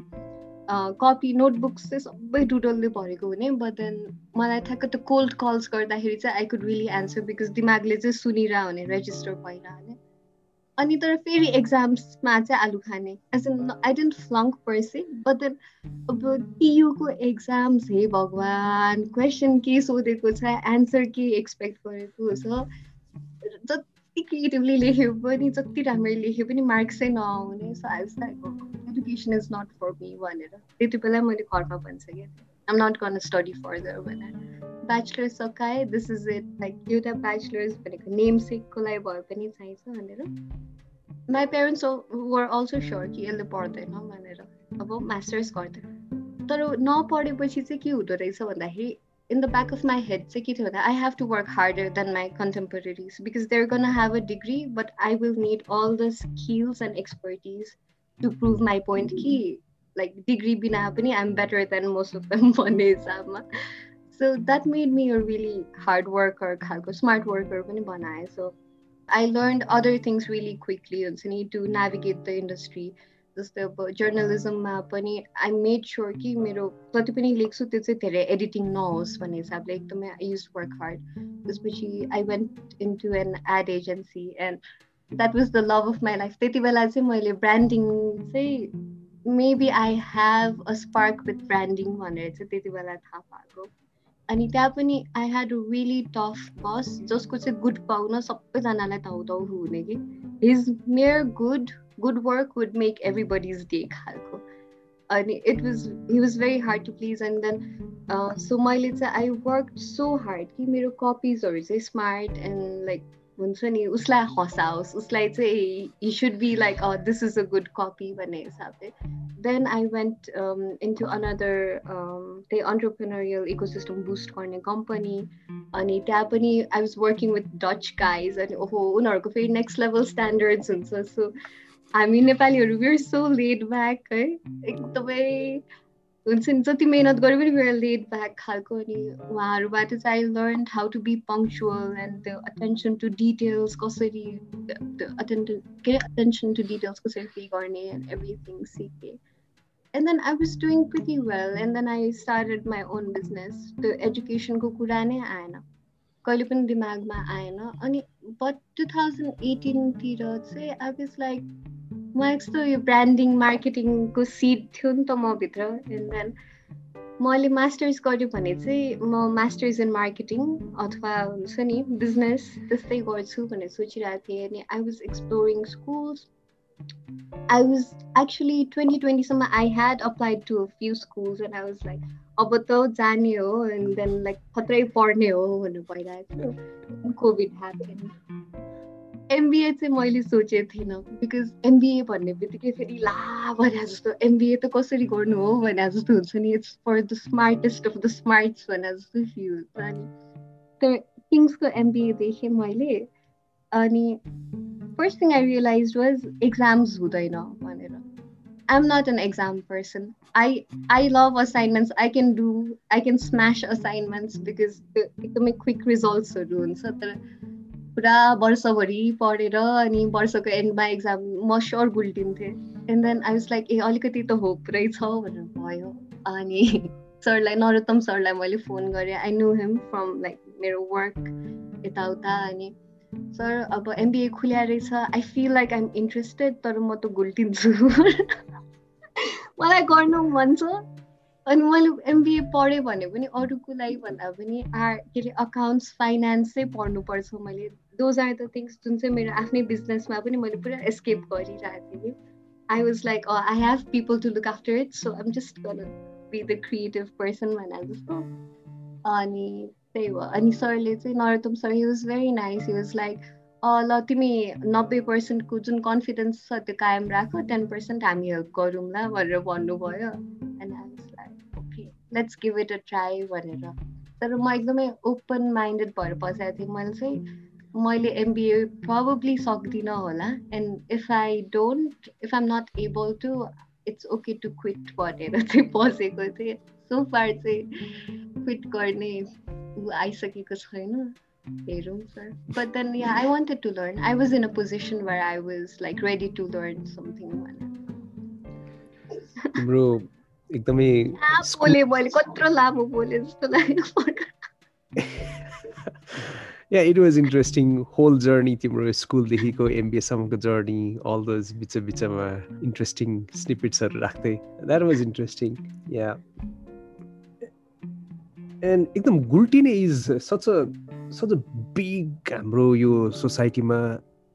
कपी नोटबुक्स चाहिँ सबै डुडलले भरेको हुने बट देन मलाई ठ्याक्क त्यो कोल्ड कल्स गर्दाखेरि चाहिँ I could really answer because दिमागले चाहिँ सुनिरह हुने रेजिस्टर भइरहने। अनि तर फेरि एक्जाम्समा चाहिँ आलु खाने। As an I didn't flunk pursue but then अब टियुको एक्जाम्स हे भगवान् क्वेसन के सोधेको छ एन्सर के एक्सपेक्ट गरेको छ? जति क्रिएटिभली लेख्यो पनि जति राम्ररी लेख्यो पनि मार्क्स नआउने so I like education is not for me भनेर त्यति बेला मैले घरमा भनिसकेँ I'm not gonna study further भनेर ब्याचलर सकाएँ दिस इज इट लाइक एउटा ब्याचलर्स भनेको नेम सेकको लागि भए पनि चाहिन्छ भनेर my parents were also sure कि यसले पढ्दैन भनेर अब मास्टर्स गर्दैन तर नपढेपछि चाहिँ के हुँदो रहेछ भन्दाखेरि in the back of my head I have to work harder than my contemporaries because they're going to have a degree but I will need all the skills and expertise to prove my point ki like degree bina I'm better than most of them one day sama so that made me a really hard worker smart worker pani so I learned other things really quickly. To navigate the industry. जस्तै अब जर्नलिजममा पनि I made sure कि मेरो जति पनि लेख्छु त्यो चाहिँ धेरै एडिटिङ नहोस् भन्ने हिसाबले एकदमै आई युज वर्क हार्ड त्यसपछि I went in to an ad agency and that was the love of my life त्यति बेला चाहिँ मैले ब्रान्डिङ चाहिँ maybe I have a spark with branding भनेर चाहिँ त्यति बेला थाहा पाएको। अनि त्यहाँ पनि I had a really tough boss जसको चाहिँ गुड पाउन सबैजनालाई धाउ धाउ हुने कि। His mere good good work would make every bodies day खालको अनि it was he was very hard to please and then so मैले चाहिँ आई वर्क सो हार्ड कि मेरो कपिजहरू चाहिँ स्मार्ट एन्ड लाइक हुन्छ नि उसलाई हँसाओस् उसलाई चाहिँ he should be like this is a good copy भन्ने हिसाबले then I went into another त्यही अन्टरप्रिनरियल इकोसिस्टम बुस्ट गर्ने कम्पनी अनि त्यहाँ पनि I was working with Dutch guys अनि ओहो उनीहरूको फेरि नेक्स्ट लेभल स्ट्यान्डर्ड्स हुन्छ सो हामी नेपालीहरू वेयर सो लेड ब्याक है. एकदमै हुन्छ नि जति मिहिनेत गरे पनि वेयर लेड ब्याक खालको अनि उहाँहरूबाट चाहिँ I learn how to be punctual and the attention to details कसरी अटेन्ट के अटेन्सन टु डिटेल्स कसरी पे गर्ने एन्ड एभ्रिथिङ सिकेँ. And then I was doing pretty well and then I started my own business त्यो एजुकेसनको कुरा नै आएन। कहिले पनि दिमागमा आएन। अनि बट टु थाउजन्ड एटिनतिर चाहिँ आई वाज लाइक म यस्तो यो ब्रान्डिङ मार्केटिङको सिट थियो नि त म भित्र। एन्ड देन मैले मास्टर्स गरेँ भने चाहिँ म मास्टर्स इन मार्केटिङ अथवा हुन्छ नि बिजनेस त्यस्तै गर्छु भनेर सोचिरहेको थिएँ। अनि I was exploring schools was actually 2020 summer I had applied to a few schools and I was like अब त जाने हो एन्ड देन लाइक खत्रै पढ्ने हो भनेर भइरहेको थियो। कोभिड ह्यापन एमबिए चाहिँ मैले सोचेको थिइनँ बिकज एमबिए भन्ने बित्तिकै फेरि ला भने जस्तो एमबिए त कसरी गर्नु हो भने जस्तो हुन्छ नि it's for the smartest of the smarts भने जस्तो फिल हुन्छ अनि त्यो किङ्सको एमबिए देखेँ मैले अनि first thing I realize was exams हुँदैन भनेर I'm not an exam person. I I love assignments. I can do I can smash assignments because एकदमै क्विक रिजल्ट्सहरू हुन्छ तर पुरा वर्षभरि पढेर अनि वर्षको एन्डमा एक्जाम म sure गुल्टिन्थेँ and then I was like ए अलिकति त होप रहेछ भनेर भयो। अनि सरलाई नरोत्तम सरलाई मैले फोन गरेँ। I know him from like मेरो वर्क यताउता। अनि सर अब एमबिए खुल्या रहेछ I feel like I'm interested तर म त घुल्टिन्छु मलाई गर्नु मन छ। अनि मैले एमबिए पढेँ भने पनि अरूको लागि भन्दा पनि आर के अरे अकाउन्ट्स फाइनेन्स चाहिँ पढ्नुपर्छ मैले। दोज आर द थिङ्स जुन चाहिँ मेरो आफ्नै बिजनेसमा पनि मैले पुरा एस्केप गरिरहेको थिएँ। I was like I have people to look after it so I'm just be the creative person भने जस्तो। अनि त्यही हो। अनि सरले चाहिँ Narottam sir he was very nice he was like ल तिमी नब्बे पर्सेन्टको जुन कन्फिडेन्स छ त्यो कायम राख। टेन पर्सेन्ट हामी हेल्प गरौँला भनेर भन्नुभयो। And I was like okay let's give it a try भनेर। तर म एकदमै ओपन माइन्डेड भएर बसेको थिएँ। मैले चाहिँ मैले एमबिए प्रब्ली सक्दिनँ होला and if I don't if I'm not able to it's okay to quit भनेर चाहिँ बसेको थिएँ सो फार चाहिँ क्विट गर्ने आइसकेको छैन हेरौँ sir but then yeah I wanted to learn I was in a position where I was like ready to learn something तिम्रो एकदमै बोले मैले कत्रो लामो बोले जस्तो लाग्यो. Yeah it was interesting whole journey तिम्रो स्कुलदेखिको एमबिएसम्मको जर्नी अल दोज बिच बिचमा इन्ट्रेस्टिङ स्निपिट्सहरू राख्दै that was interesting yeah and एकदम गुल्टिने is such a such a big हाम्रो यो सोसाइटीमा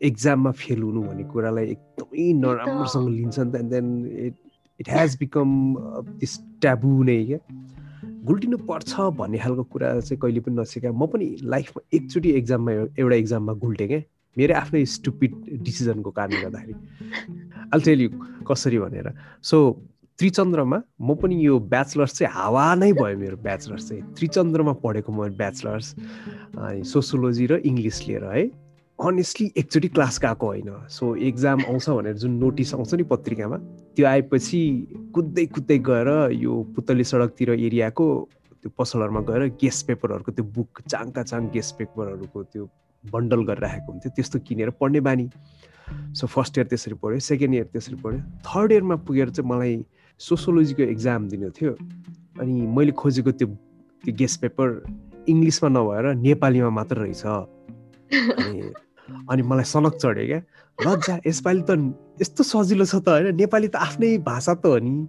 एक्जाममा फेल हुनु भन्ने कुरालाई एकदमै नराम्रोसँग लिन्छ नि त and then it it has become this taboo नै क्या गुल्टिनु पर्छ भन्ने खालको कुरा चाहिँ कहिले पनि नसिका। म पनि लाइफमा एकचोटि एक्जाममा एउटा एक्जाममा गुल्टेँ क्या। मेरो आफ्नै स्टुपिड डिसिजनको कारणले गर्दाखेरि। अल टेल यु कसरी भनेर। सो त्रिचन्द्रमा म पनि यो ब्याचलर्स चाहिँ हावा नै भयो मेरो ब्याचलर्स चाहिँ। त्रिचन्द्रमा पढेको म ब्याचलर्स सोसियोलोजी र इङ्ग्लिस लिएर है। अनेस्टली एकचोटि क्लास गएको होइन। सो एक्जाम आउँछ भनेर जुन नोटिस आउँछ नि पत्रिकामा त्यो आएपछि कुद्दै कुद्दै गएर यो पुतली सडकतिर एरियाको त्यो पसलहरूमा गएर गेस्ट पेपरहरूको त्यो बुक चाङका चाङ गेस्ट पेपरहरूको त्यो बन्डल गरेर राखेको हुन्थ्यो। त्यस्तो किनेर पढ्ने बानी। सो फर्स्ट इयर त्यसरी पढ्यो सेकेन्ड इयर त्यसरी पढ्यो। थर्ड इयरमा पुगेर चाहिँ मलाई सोसियोलोजीको एक्जाम दिनु थियो। अनि मैले खोजेको त्यो त्यो गेस्ट पेपर इङ्ग्लिसमा नभएर नेपालीमा मात्र रहेछ। अनि अनि मलाई सनक चढ्यो क्या। लज्जा यसपालि त यस्तो सजिलो छ त होइन? नेपाली त आफ्नै भाषा त हो नि।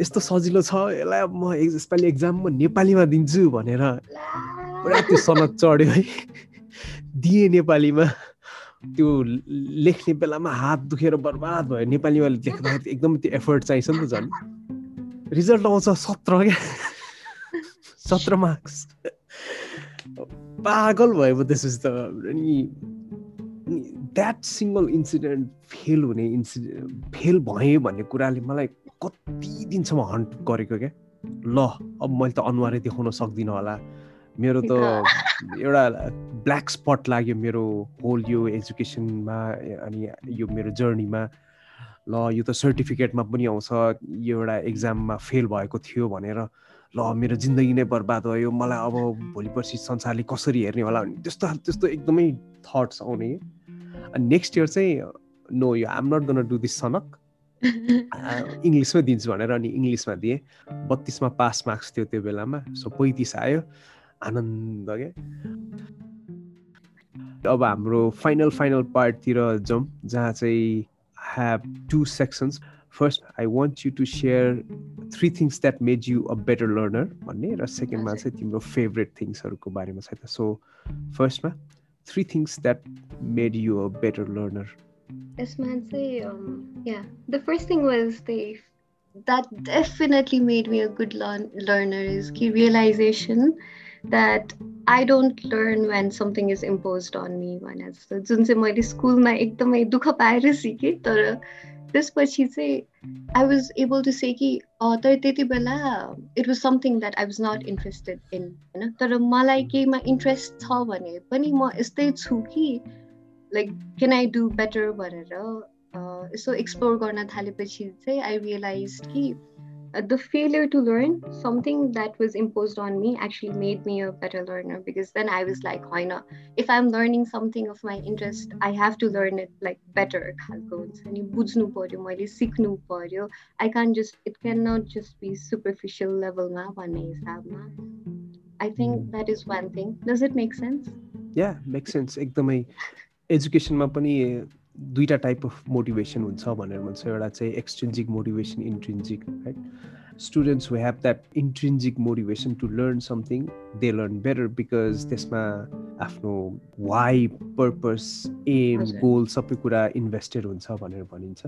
यस्तो सजिलो छ यसलाई म यसपालि एक्जाम म नेपालीमा दिन्छु भनेर पुरा त्यो सनक चढ्यो है। दिएँ नेपालीमा। त्यो लेख्ने बेलामा हात दुखेर बर्बाद भयो। नेपालीमा लेख्दाखेरि एकदम त्यो एफर्ट चाहिन्छ नि त झन्। रिजल्ट आउँछ सत्र क्या। सत्र मार्क्स पागल भयो म त्यसपछि त। अनि द्याट सिङ्गल इन्सिडेन्ट फेल हुने इन्सिडेन्ट फेल भएँ भन्ने कुराले मलाई कति दिनसम्म हन्ट गरेको क्या? ल अब मैले त अनुहारै देखाउन सक्दिनँ होला। मेरो त एउटा ब्ल्याक स्पट लाग्यो मेरो होल यो एजुकेसनमा अनि यो मेरो जर्नीमा ल यो त सर्टिफिकेटमा पनि आउँछ। यो एउटा एक्जाममा फेल भएको थियो भनेर। ल मेरो जिन्दगी नै बर्बाद भयो। मलाई अब भोलि पर्सि संसारले कसरी हेर्ने होला त्यस्तो त्यस्तो एकदमै थट्स आउने। अनि नेक्स्ट इयर चाहिँ नो यो I'm not gonna do this सनक इङ्ग्लिसमै दिन्छु भनेर अनि इङ्ग्लिसमा दिएँ। बत्तिसमा पास मार्क्स थियो त्यो बेलामा सो पैँतिस आयो। आनन्द क्या अब हाम्रो फाइनल फाइनल पार्टतिर जाउँ जहाँ चाहिँ have two sections first I want you to share three things that made you a better learner भन्ने र सेकेन्डमा चाहिँ तिम्रो फेभरेट थिङ्सहरूको बारेमा छ त। सो फर्स्टमा three things that made you a better learner यसमा चाहिँ yeah the first thing was they that definitely made me a good learner is key realization that I don't learn when something is imposed on me भने जस्तो जुन चाहिँ मैले स्कुलमा एकदमै दुःख पाएर सिकेँ तर त्यसपछि चाहिँ I was able to say कि तर त्यति बेला it was something that I was not interested in होइन तर मलाई केहीमा इन्ट्रेस्ट छ भने पनि म यस्तै छु कि like can I do better भनेर यसो एक्सप्लोर गर्न थालेपछि चाहिँ आई रियलाइज कि the failure to learn something that was imposed on me actually made me a better learner because then I was like, why not? If I'm learning something of my interest, I have to learn it like better. I can't just, it cannot just be superficial level. I think that is one thing. Does it make sense? Yeah, makes sense. एकदमै एजुकेसनमा पनि दुईवटा type of motivation हुन्छ भनेर भन्छ। एउटा चाहिँ extrinsic motivation intrinsic right students who have that intrinsic motivation to learn something they learn better because त्यसमा आफ्नो वाइ पर्पस एम गोल सबै कुरा इन्भेस्टेड हुन्छ भनेर भनिन्छ।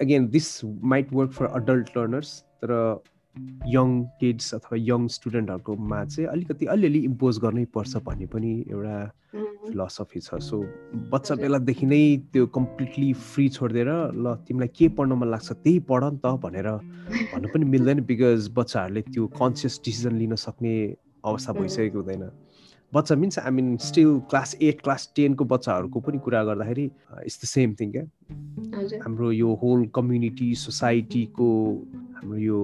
Again this might work for adult learners तर यङ किड्स अथवा young स्टुडेन्टहरूकोमा चाहिँ अलिकति अलिअलि इम्पोज गर्नै पर्छ भन्ने पनि एउटा फिलोसफी छ। सो बच्चा बेलादेखि नै त्यो कम्प्लिटली फ्री छोडिदिएर ल तिमीलाई के पढ्न मन लाग्छ त्यही पढ नि त भनेर भन्नु पनि मिल्दैन बिकज बच्चाहरूले त्यो कन्सियस डिसिजन लिन सक्ने अवस्था भइसकेको हुँदैन। बच्चा means I mean still class at class टेनको बच्चाहरूको पनि कुरा गर्दाखेरि इट्स द सेम थिङ क्या? हाम्रो यो होल कम्युनिटी सोसाइटीको यो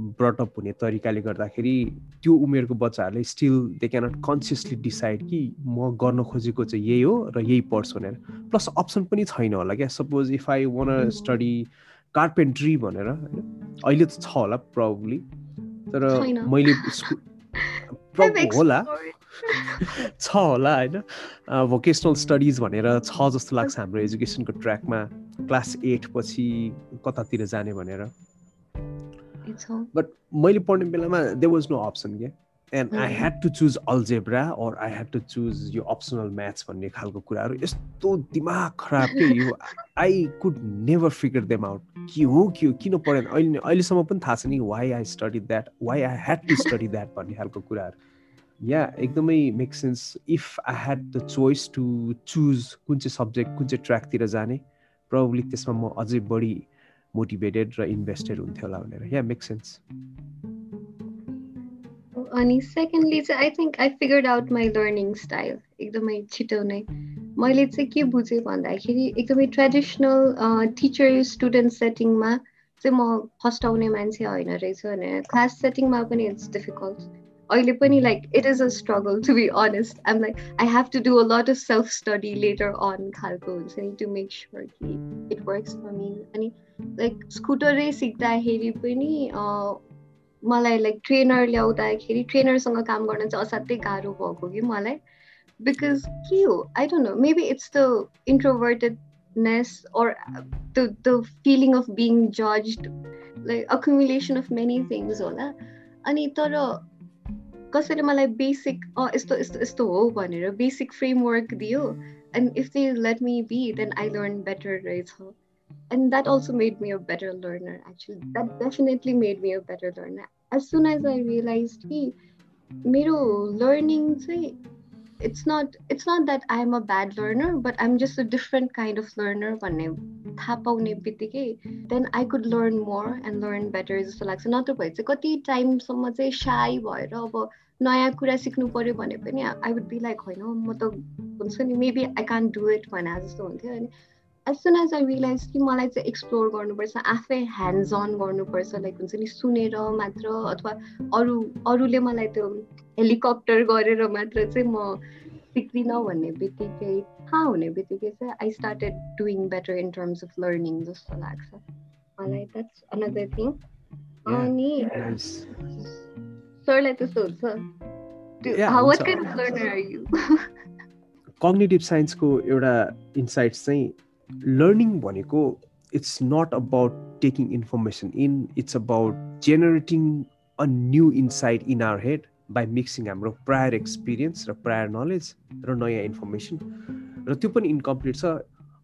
ब्रटअप हुने तरिकाले गर्दाखेरि त्यो उमेरको बच्चाहरूले still they cannot consciously decide कि म गर्न खोजेको चाहिँ यही हो र यही पढ्छु भनेर। प्लस अप्सन पनि छैन होला क्या। Suppose if I want study carpentry भनेर अहिले त छ होला प्रब्ली तर मैले होला। छ होला होइन? भोकेसनल स्टडिज भनेर छ जस्तो लाग्छ हाम्रो एजुकेसनको ट्र्याकमा क्लास एट पछि कतातिर जाने भनेर। बट मैले पढ्ने बेलामा दे वाज नो अप्सन क्या and I had to choose algebra or I had to choose यो अप्सनल म्याथ्स भन्ने खालको कुराहरू। यस्तो दिमाग खराब के यो? I could never figure them out के हो? के हो? किन पढेन? अहिले अहिलेसम्म पनि थाहा छ नि why I study that why I had to study that भन्ने खालको कुराहरू। या एकदमै make sense if I had the choice to choose कुन चाहिँ सब्जेक्ट कुन चाहिँ ट्र्याकतिर जाने प्रब्ली त्यसमा म अझै बढी मोटिभेटेड र इन्भेस्टेड हुन्थ्यो होला भनेर। या मेक सेन्स अनि सेकेन्डली चाहिँ I think I figured out my learning style एकदमै छिटो नै। मैले चाहिँ के बुझेँ भन्दाखेरि एकदमै ट्रेडिसनल टिचर स्टुडेन्ट सेटिङमा चाहिँ म फर्स्ट आउने मान्छे होइन रहेछ भने क्लास सेटिङमा पनि इट्स डिफिकल्ट अहिले पनि like it is a struggle to be honest I'm like I have to do a lot of self study later on खालको हुन्छ नि टु मेक स्योर कि इट वर्क्स फर मी अनि like स्कुटरै सिक्दाखेरि पनि मलाई लाइक ट्रेनर ल्याउँदाखेरि ट्रेनरसँग काम गर्न चाहिँ असाध्यै गाह्रो भएको कि मलाई बिकज के हो I don't know maybe it's the introvertedness or the the feeling of being judged like accumulation of many things होला अनि तर कसैले मलाई बेसिक यस्तो यस्तो यस्तो हो भनेर बेसिक फ्रेमवर्क दियो and if they let me be then I learn better रहेछ and that also made me a better learner actually that definitely made me a better learner as soon as I realize कि मेरो learning चाहिँ it's not it's not that I'm a bad learner, but I'm just a different kind of learner. भन्ने थाहा पाउने बित्तिकै then I could learn more and learn better जस्तो लाग्छ नत्र भए चाहिँ कति टाइमसम्म चाहिँ साई भएर अब नयाँ कुरा सिक्नु पऱ्यो भने पनि आई वुड बी लाइक होइन म त हुन्छ नि maybe I can do it भने जस्तो हुन्थ्यो अनि as soon as I realize कि मलाई चाहिँ एक्सप्लोर गर्नुपर्छ आफै ह्यान्ड्स अन गर्नुपर्छ लाइक हुन्छ नि सुनेर मात्र अथवा अरू अरूले मलाई त्यो हेलिकप्टर गरेर मात्र चाहिँ म सिक्दिनँ भन्ने बित्तिकै थाहा हुने बित्तिकै चाहिँ I started doing better in terms of learning जस्तो लाग्छ। मलाई द्याट्स अनदर थिङ अनि सरलाई त्यस्तो हुन्छ। कग्नेटिभ साइन्सको एउटा इन्साइट्स चाहिँ लर्निङ भनेको it's not about taking information in it's about generating a new insight in our head by mixing हाम्रो प्रायर एक्सपिरियन्स र प्रायर नलेज र नयाँ इन्फर्मेसन र त्यो पनि इन्कम्प्लिट छ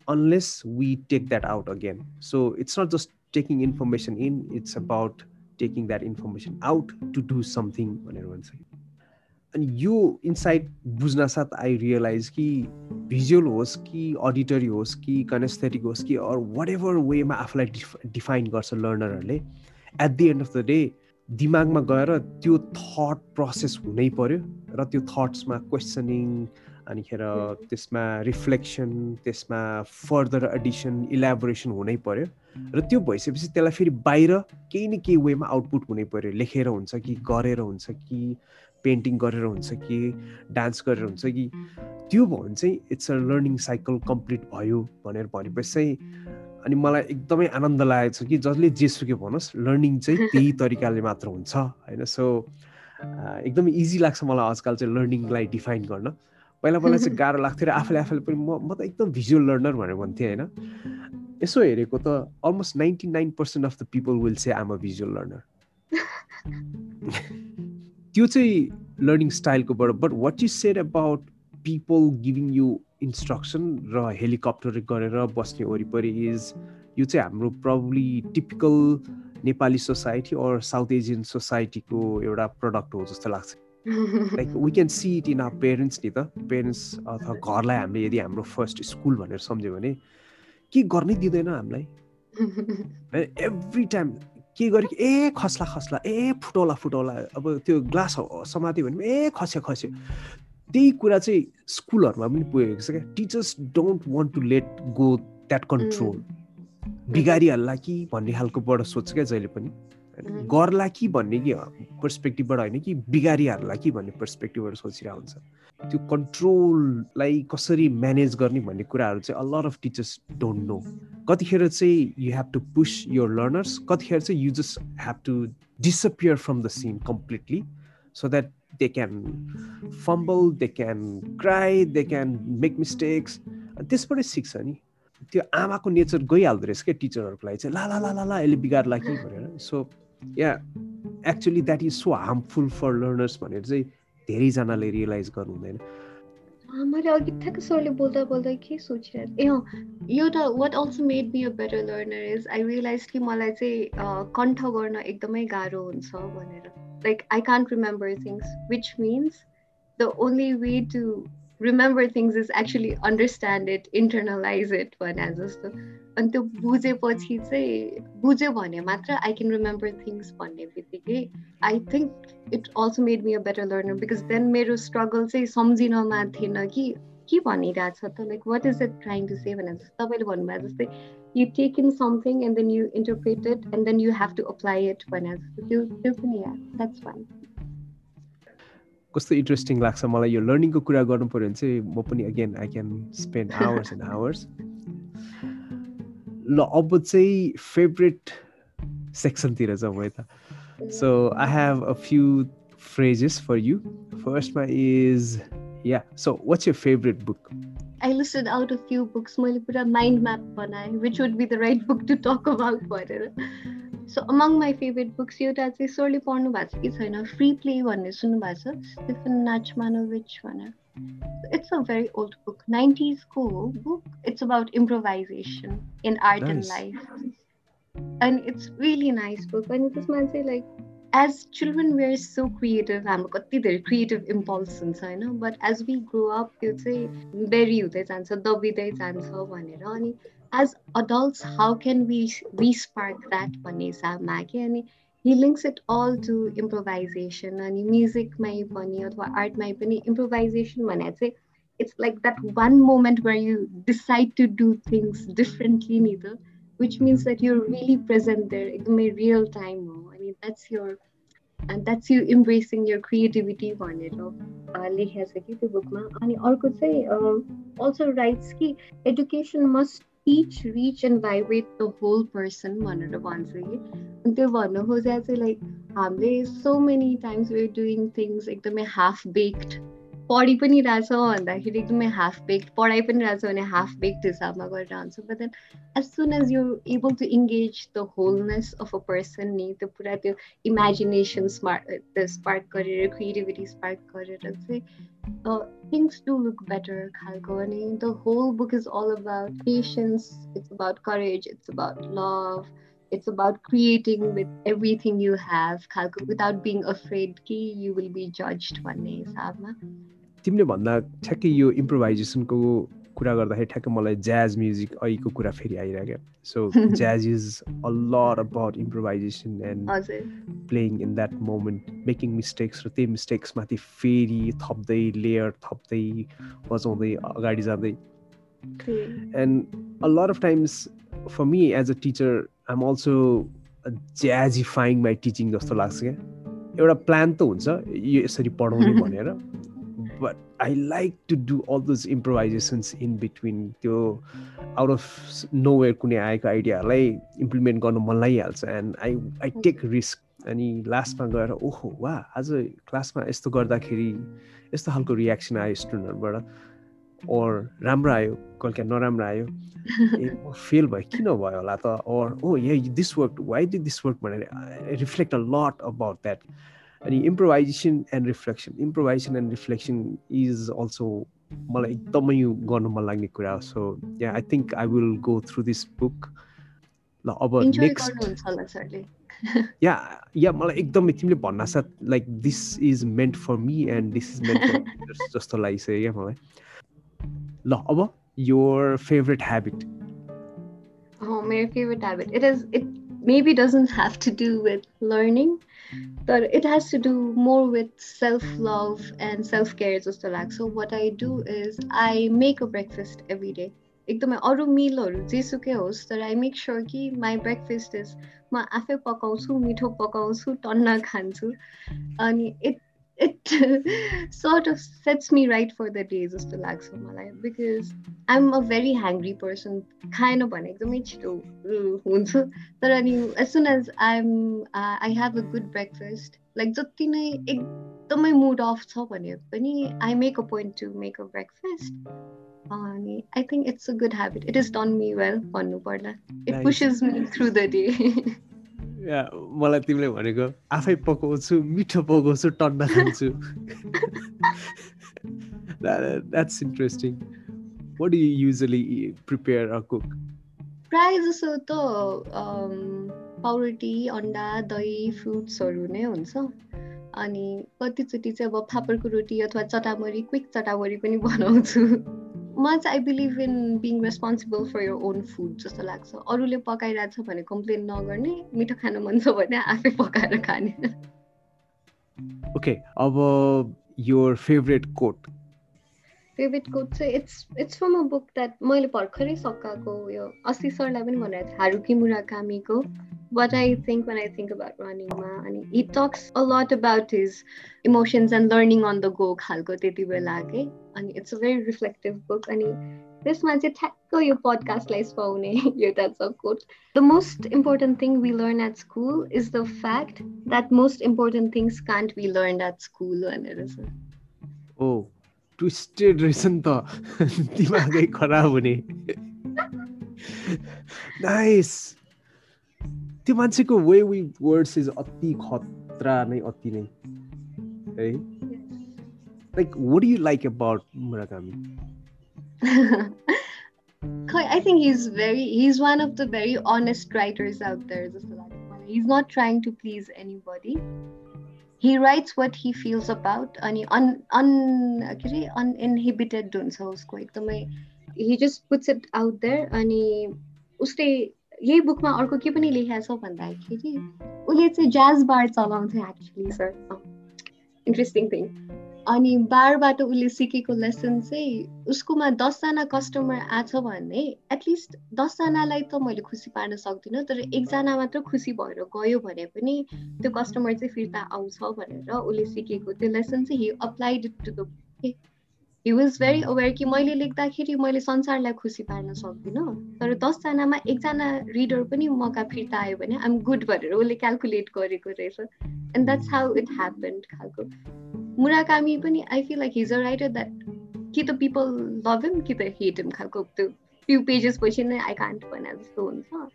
unless we take that out again. So it's not just taking information in it's about taking that information out to do something भनेर भन्छ। अनि यो इन्साइट बुझ्न साथ आई रियलाइज कि भिजुअल होस् कि अडिटरी होस् कि कनेस्थेटिक होस् कि अर वाट एभर वेमा आफूलाई डिफाइन गर्छ लर्नरहरूले at the end of the day दिमागमा गएर त्यो थट प्रोसेस हुनै पर्यो र त्यो थट्समा क्वेसनिङ अनिखेर त्यसमा रिफ्लेक्सन त्यसमा फर्दर एडिसन इलाबोरेसन हुनै पर्यो र त्यो भइसकेपछि त्यसलाई फेरि बाहिर केही न केही वेमा आउटपुट हुनै पर्यो। लेखेर हुन्छ कि गरेर हुन्छ कि पेन्टिङ गरेर हुन्छ कि डान्स गरेर हुन्छ कि त्यो भयो भने चाहिँ it's a learning cycle complete भयो भनेर भनेपछि चाहिँ अनि मलाई एकदमै आनन्द लागेको छ कि जसले जेसुकै भनोस् लर्निङ चाहिँ त्यही तरिकाले मात्र हुन्छ होइन? सो एकदमै इजी लाग्छ मलाई आजकल चाहिँ लर्निङलाई डिफाइन गर्न। पहिला पहिला चाहिँ गाह्रो लाग्थ्यो र आफूले आफूले पनि म म त एकदम भिजुअल लर्नर भनेर भन्थेँ होइन? यसो हेरेको त almost ninety nine percent of the people will say I'm a visual learner त्यो चाहिँ learning स्टाइलकोबाट but what you said about people giving you instruction र हेलिकप्टर गरेर बस्ने वरिपरि इज यो चाहिँ हाम्रो probably typical Nepali society or South Asian सोसाइटीको एउटा प्रडक्ट हो जस्तो लाग्छ। Like we can see it in our parents नि त। पेरेन्ट्स अथवा घरलाई हामीले यदि हाम्रो फर्स्ट स्कुल भनेर सम्झ्यो भने के गर्नै दिँदैन हामीलाई? एभ्री टाइम के गरेको ए खस्ला खस्ला ए फुटौला फुटौला अब त्यो ग्लास समात्यो भने ए खस्यो खस्यो। त्यही कुरा चाहिँ स्कुलहरूमा पनि पुगेको छ क्या। Teachers don't want to let go that control बिगारिहाल्ला कि भन्ने खालकोबाट सोध्छ क्या जहिले पनि। गर्ला कि भन्ने कि पर्सपेक्टिभबाट होइन कि बिगारिहाल्ला कि भन्ने पर्सपेक्टिभबाट सोचिरहेको हुन्छ। त्यो कन्ट्रोललाई कसरी म्यानेज गर्ने भन्ने कुराहरू चाहिँ a lot of teachers don't know कतिखेर चाहिँ you have to push your learners कतिखेर चाहिँ you just have to disappear from the scene completely so that they can fumble they can cry they can make mistakes त्यसबाटै सिक्छ नि। त्यो आमाको nature गइहाल्दो रहेछ क्या टिचरहरूको लागि चाहिँ। ला ला ला ला यसले बिगार्ला कि भनेर। So yeah actually that is so harmful for learners भनेर चाहिँ धेरैजनाले रियलाइज गर्नु हुँदैन मैले अघि ठ्याक्क सरले बोल्दा बोल्दा के सोचिरहेको ए एउटा what also made be a better learner is I realize कि मलाई चाहिँ कण्ठ गर्न एकदमै गाह्रो हुन्छ भनेर। Like I can't remember things which means the only way to remember things is actually understand it internalize it भने जस्तो। अनि त्यो बुझेपछि चाहिँ बुझ्यो भने मात्र आई क्यान रिमेम्बर थिङ्स भन्ने बित्तिकै I think it also made me a better learner because then मेरो स्ट्रगल चाहिँ सम्झिनमा थिएन कि के भनिरहेछ त? Like what is it trying to say भने जस्तो तपाईँले भन्नुभयो जस्तै you take in something and then you interpret it and then you have to apply it भने जस्तो त्यो त्यो पनि द्याट्स फाइन कस्तो इन्ट्रेस्टिङ लाग्छ मलाई यो लर्निङको कुरा गर्नु पऱ्यो भने चाहिँ म पनि again I can spend hours and hours ल अब चाहिँ फेभरेट सेक्सनतिर जाउँ है त। So I have a few phrases for you फर्स्टमा is yeah so what's your favourite book I listed out a few books. मैले पुरा माइन्ड म्याप बनाएँ which would be the right book to talk about भनेर so among my favourite books एउटा चाहिँ सरले पढ्नु भएको छ कि छैन? फ्री प्ले भन्ने सुन्नु भएको छ स्टिफन नाचमानोभिच भनेर अ भेरी ओल्ड बुक नाइन्टिजको हो book it's about improvisation in art and life and it's really nice book अनि त्यसमा चाहिँ like as children we are so creative हाम्रो कति धेरै क्रिएटिभ इम्पल्स हुन्छ होइन but as we grow up त्यो चाहिँ बेरी हुँदै जान्छ दबिँदै जान्छ भनेर। अनि as adults, how can we that भन्ने हिसाबमा के अनि he links it all to improvisation अनि म्युजिकमै पनि अथवा आर्टमै पनि improvisation भने चाहिँ it's like that one moment where you decide to do things differently नि त which means that you're really present there एकदमै real time हो अनि that's your and that's you embracing your creativity भनेर लेखेको छ कि त्यो बुकमा अनि अर्को चाहिँ also writes कि education must each reach and vibrate the whole person भनेर भन्छ कि त्यो भन्नु खोजेर चाहिँ लाइक हामीले so many times we're doing things एकदमै हाफ बेक्ड पढि पनि रहेछ भन्दाखेरि एकदमै हाफ बेक्ड पढाइ पनि रहेछ भने हाफ बेक्ड हिसाबमा गरिरहन्छ but then as soon as you able to engage the wholeness of a person नि त्यो पुरा त्यो इमेजिनेसन स्मार्ट स्पार्क गरेर क्रिएटिभिटी स्पार्क गरेर चाहिँ थिङ्स डु लुक बेटर खालको। अनि the whole book is all about patience it's about courage it's about love it's about creating with everything you have without being afraid कि you will be judged भन्ने हिसाबमा। तिमीले भन्दा ठ्याक्कै यो इम्प्रोभाइजेसनको कुरा गर्दाखेरि ठ्याक्कै मलाई ज्याज म्युजिक अहिलेको कुरा फेरि आइरहेको so jazz is a lot about improvisation and playing in that moment making mistakes र त्यही मिस्टेक्समाथि फेरि थप्दै लेयर थप्दै बजाउँदै अगाडि जाँदै। And a lot of times for me as a teacher I'm also jazzifying my teaching जस्तो लाग्छ क्या। एउटा प्लान त हुन्छ यो यसरी पढाउने भनेर। But I like to do all those improvisations in between. त्यो आउट अफ नो वेयर कुनै आएको आइडियालाई इम्प्लिमेन्ट गर्नु मन लागिहाल्छ and I I take risk अनि लास्टमा गएर ओहो वा आज क्लासमा यस्तो गर्दाखेरि यस्तो खालको रियाक्सन आयो स्टुडेन्टहरूबाट ओर राम्रो आयो कहिले नराम्रो आयो। ए फेल भयो किन भयो होला त? Or oh a this work why did this work भनेर reflect a lot about that अनि improvisation and reflection improvisation and reflection is also मलाई एकदमै गर्नु मन लाग्ने कुरा हो so yeah I think I will go through this book ल अब नेक्स्ट या या मलाई एकदमै तिमीले भन्न साथ like this is meant for me and this is meant for जस्तो लागिसक्यो क्या मलाई ल अब योर फेभरेट ह्याबिट मेरो favourite habit it is it maybe doesn't have to do with learning तर it has to do more with self love and self care जस्तो लाग्छ what I do is I make a breakfast every day एकदमै अरू मिलहरू जेसुकै होस् तर I make sure कि माई ब्रेकफास्ट इज म आफै पकाउँछु मिठो पकाउँछु टन्न खान्छु। अनि it sort of sets me right for the day जस्तो लाग्छ मलाई because I am a very hangry person खाएन भने एकदमै छिटो हुन्छु तर अनि as soon as I am I have a good breakfast like जति नै एकदमै मुड अफ छ भने पनि I make a point to make a breakfast अनि I think it's a good habit it is done me well भन्नु पर्दा it pushes me through the day मलाई तिमीले भनेको आफै पकाउँछु मिठो पकाउँछु टन्डा खान्छु. That's interesting what do usually prepare or cook प्रायः जसो त पाउरोटी अन्डा दही फ्रुट्सहरू नै हुन्छ। अनि कतिचोटि चाहिँ अब फापरको रोटी अथवा चटामरी क्विक चटामरी पनि बनाउँछु। म चाहिँ I believe in being responsible for your own food जस्तो लाग्छ। अरूले पकाइरहेको छ भने कम्प्लेन नगर्ने मिठो खानु मन छ भने आफै पकाएर खाने। ओके अब your favourite quote favourite quote चाहिँ it's it's from a book that मैले भर्खरै सकाएको यो अस्ति सरलाई पनि भनेको थिएँ Haruki मुराकामीको what I think when I think about running ma and he talks a lot about his emotions and learning on the go khalko त्यति बेला के? अनि it's a very reflective book अनि त्यसमा चाहिँ ठ्याक्क यो पडकास्टलाई पाउने एउटा छ quote the most important thing we learn at school is the fact that most important things can't be learn at school भनेर छ। ओ ट्विस्टेड रहेछ नि त दिमागै खराब हुने नाइस त्यो मान्छेको वे वी वर्ड्स इज अति खतरा नै अति नै है like what you like about Murakami I think he's very he's one of the very honest writers out there. He's not trying to please anybody. He writes what he feels about and un, un, uninhibited he just puts it out there and he उसले यही बुकमा अर्को के पनि लेखेको छ भन्दाखेरि उसले चाहिँ ज्याज बार चलाउँथ्यो एक्चुली सर इन्ट्रेस्टिङ थिङ अनि बारबाट उसले सिकेको लेसन चाहिँ उसकोमा दसजना कस्टमर आछ भने एटलिस्ट दसजनालाई त मैले खुसी पार्न सक्दिनँ तर एकजना मात्र खुसी भएर गयो भने पनि त्यो कस्टमर चाहिँ फिर्ता आउँछ भनेर उसले सिकेको त्यो लेसन चाहिँ he applied to the he was very aware कि मैले लेख्दाखेरि मैले संसारलाई खुसी पार्न सक्दिनँ तर दसजनामा एकजना रिडर पनि मौका फिर्ता आयो भने आइम गुड भनेर उसले क्यालकुलेट गरेको रहेछ। And that's how it happened खालको। Murakami पनि I feel like he's a writer that कि त people love him कि त hate him खालको त्यो few pages पछि नै I can't भने जस्तो हुन्छ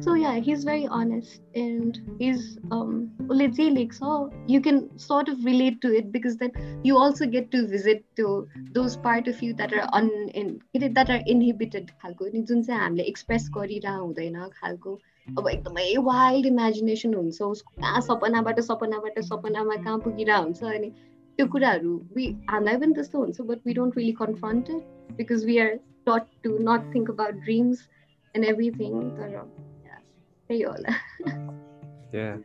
so yeah he's very honest and he's um let's say like so you can sort of relate to it because then you also get to visit to those part of you that are un in that are inhibited खालको नि जुन चाहिँ हामीले express गरिरह हुँदैन खालको अब एकदमै wild imagination हुन्छ उसको कहाँ सपनाबाट सपनाबाट सपनामा कहाँ पुगिरह हुन्छ अनि त्यो कुराहरू वी हामीलाई पनि त्यस्तो हुन्छ but we don't really confronted because we are taught to not think about dreams and everything तर त्यही होला yeah.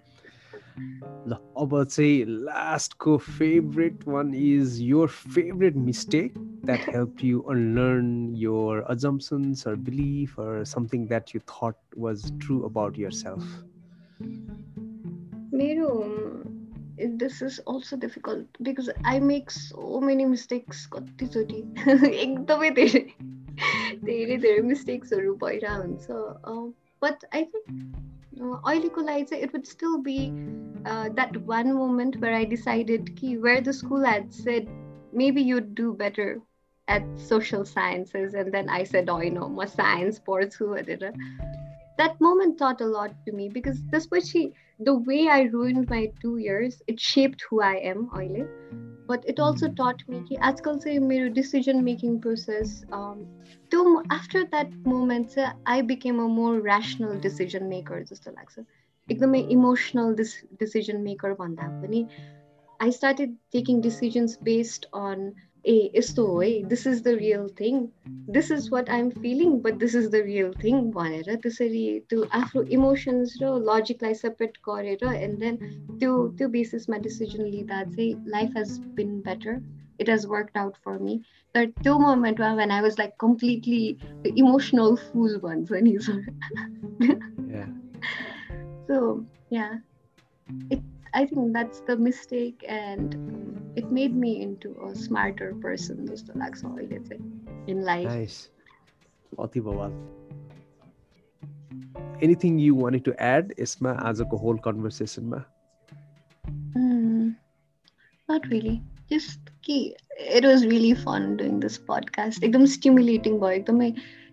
ल अब चाहिँ लास्टको favourite one is your favourite mistake that help you unlearn your assumptions or belief or something that you thought was true about yourself? मेरो this is also difficult because I make so many mistakes कतिचोटि एकदमै धेरै धेरै धेरै मिस्टेक्सहरू भइरहेको हुन्छ but I think अहिलेको लागि चाहिँ it would still be uh, that one moment where I decided कि where the school had said maybe you'd do better at social sciences and then I said oh you know म science पढ्छु भनेर that moment taught a lot to me because त्यसपछि the way I ruined my two years it shaped who I am अहिले but it also taught me कि आजकल चाहिँ मेरो decision making process um, त्यो after that moment चाहिँ I became a more rational decision maker जस्तो लाग्छ एकदमै emotional decision maker भन्दा पनि I started taking decisions based on ए यस्तो हो है this is the real thing this is what I'm feeling but this is the real thing भनेर त्यसरी त्यो आफ्नो इमोसन्स र लजिकलाई सेपरेट गरेर एन्ड देन त्यो त्यो बेसिसमा डिसिजन लिँदा चाहिँ life has been better it has work out for me तर त्यो मोमेन्टमा when I was like completely emotional full भन्छ नि so yeah it I think that's the mistake, and um, it made me into a smarter person. Just लाग्छ अहिले चाहिँ in life. Nice. अति बवाल Anything you wanted to add यसमा आजको whole conversationमा? Mm, not really. Just कि it was really fun doing this podcast. एकदम stimulating भयो एकदमै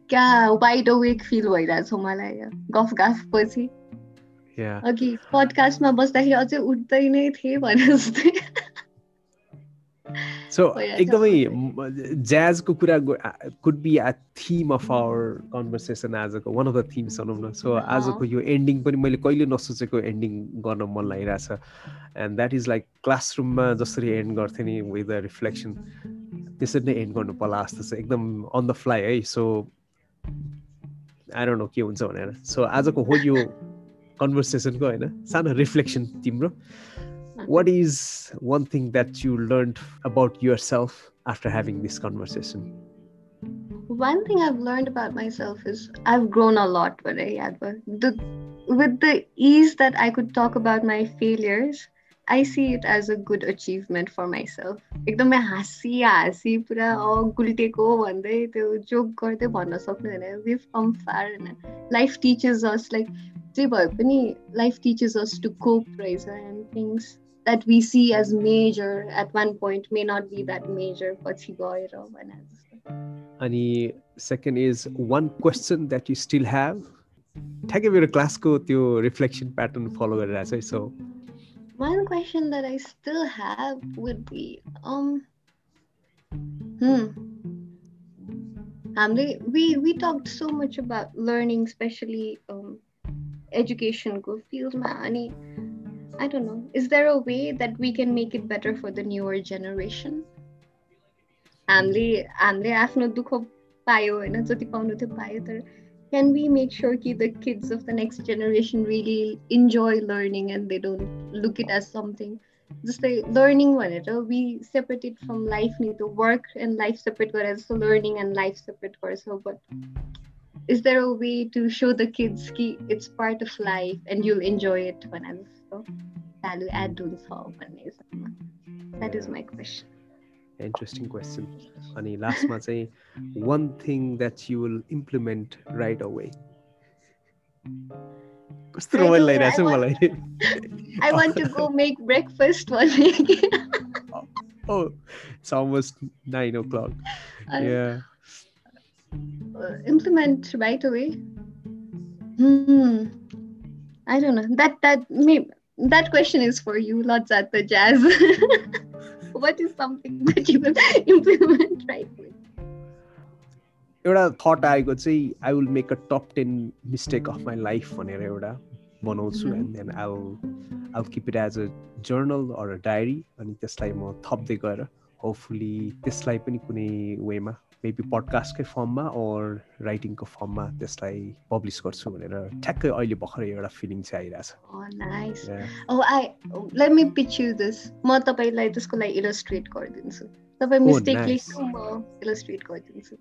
क्या वाइड अवेक फिल भइरहेछ मलाई गफ गफ पछि अघि पडकास्टमा बस्दाखेरि अझै उठ्दै नै थिएँ भने जस्तै सो एकदमै ज्याजको कुरा could be a theme of our conversation आजको वान अफ द थिम्स भनौँ न। सो आजको यो एन्डिङ पनि मैले कहिले नसोचेको एन्डिङ गर्न मन लागिरहेछ। एन्ड द्याट इज लाइक क्लासरुममा जसरी एन्ड गर्थेँ नि विथ द रिफ्लेक्सन त्यसरी नै एन्ड गर्नु पर्ला जस्तो छ। एकदम अन द फ्लाइ है। सो आएर नो के हुन्छ भनेर। सो आजको हो यो कन्भर्सेसनको होइन सानो रिफ्लेक्सन तिम्रो। What is one thing that you learn about yourself after having this conversation One thing I've learned about myself is I've grown a lot, but the, with the ease that I could talk about my failures, I see it as a good achievement for myself. एकदमै हाँसी हाँसी पुरा गुल्टेको भन्दै त्यो joke गर्दै भन्न सक्नु होइन विभ कम फार होइन लाइफ टिचर्स अस लाइक जे भए पनि life teaches us to cope रहेछ and things that we see as major at one point may not be that major पछि गएर भने जस्तो अनि second is one question that you still have ठ्याक्कै मेरो क्लासको त्यो रिफ्लेक्सन प्याटर्न फलो गरिरहेको छ है so One question that I still have would be um hmm we we talked so much about learning especially um education go field money i don't know is there a way that we can make it better for the newer generation हामीले हामीले आफ्नो दुःख पायो होइन जति पाउनु थियो पायो तर can we make sure that the kids of the next generation really enjoy learning and they don't look it as something just like learning whatever we separate it from life need to work and life separate whereas so learning and life separate so but is there a way to show the kids ki it's part of life and you'll enjoy it when I'm so value add that is my question interesting question अनि लास्टमा चाहिँ one thing that you will implement right away कस्तो रमाइलो लागिरहेको छ मलाई I want to go make breakfast one oh, it's almost nine o'clock. Uh, yeah. Uh, implement right away. Hmm. I don't know. That that maybe that question is for you, lots at the jazz. what is something that you will implement right away? एउटा thought आएको चाहिँ I will make a top ten mistake of my life भनेर एउटा बनाउँछु and then I I keep it as a journal or a diary अनि त्यसलाई म थप्दै गएर होपफुली त्यसलाई पनि कुनै वेमा मेबी पडकास्टकै फर्ममा अर राइटिङको फर्ममा त्यसलाई पब्लिस गर्छु भनेर ठ्याक्कै अहिले भर्खरै एउटा फिलिङ चाहिँ आइरहेछ। म तपाईँलाई त्यसको लागि इलस्ट्रेट गरिदिन्छु। तपाईँ लेख्नु म इलस्ट्रेट गरिदिन्छु।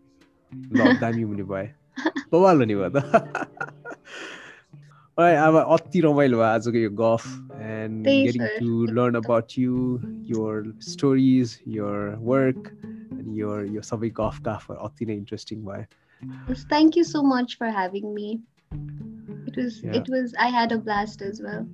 ल दामी हुने भयो बवाल हुने भयो त। अब अति रमाइलो भयो आजको यो गफ and getting to learn about you your stories your work your your Savi Kafka for atina interesting way. Thank you so much for having me. It was yeah. it was I had a blast as well.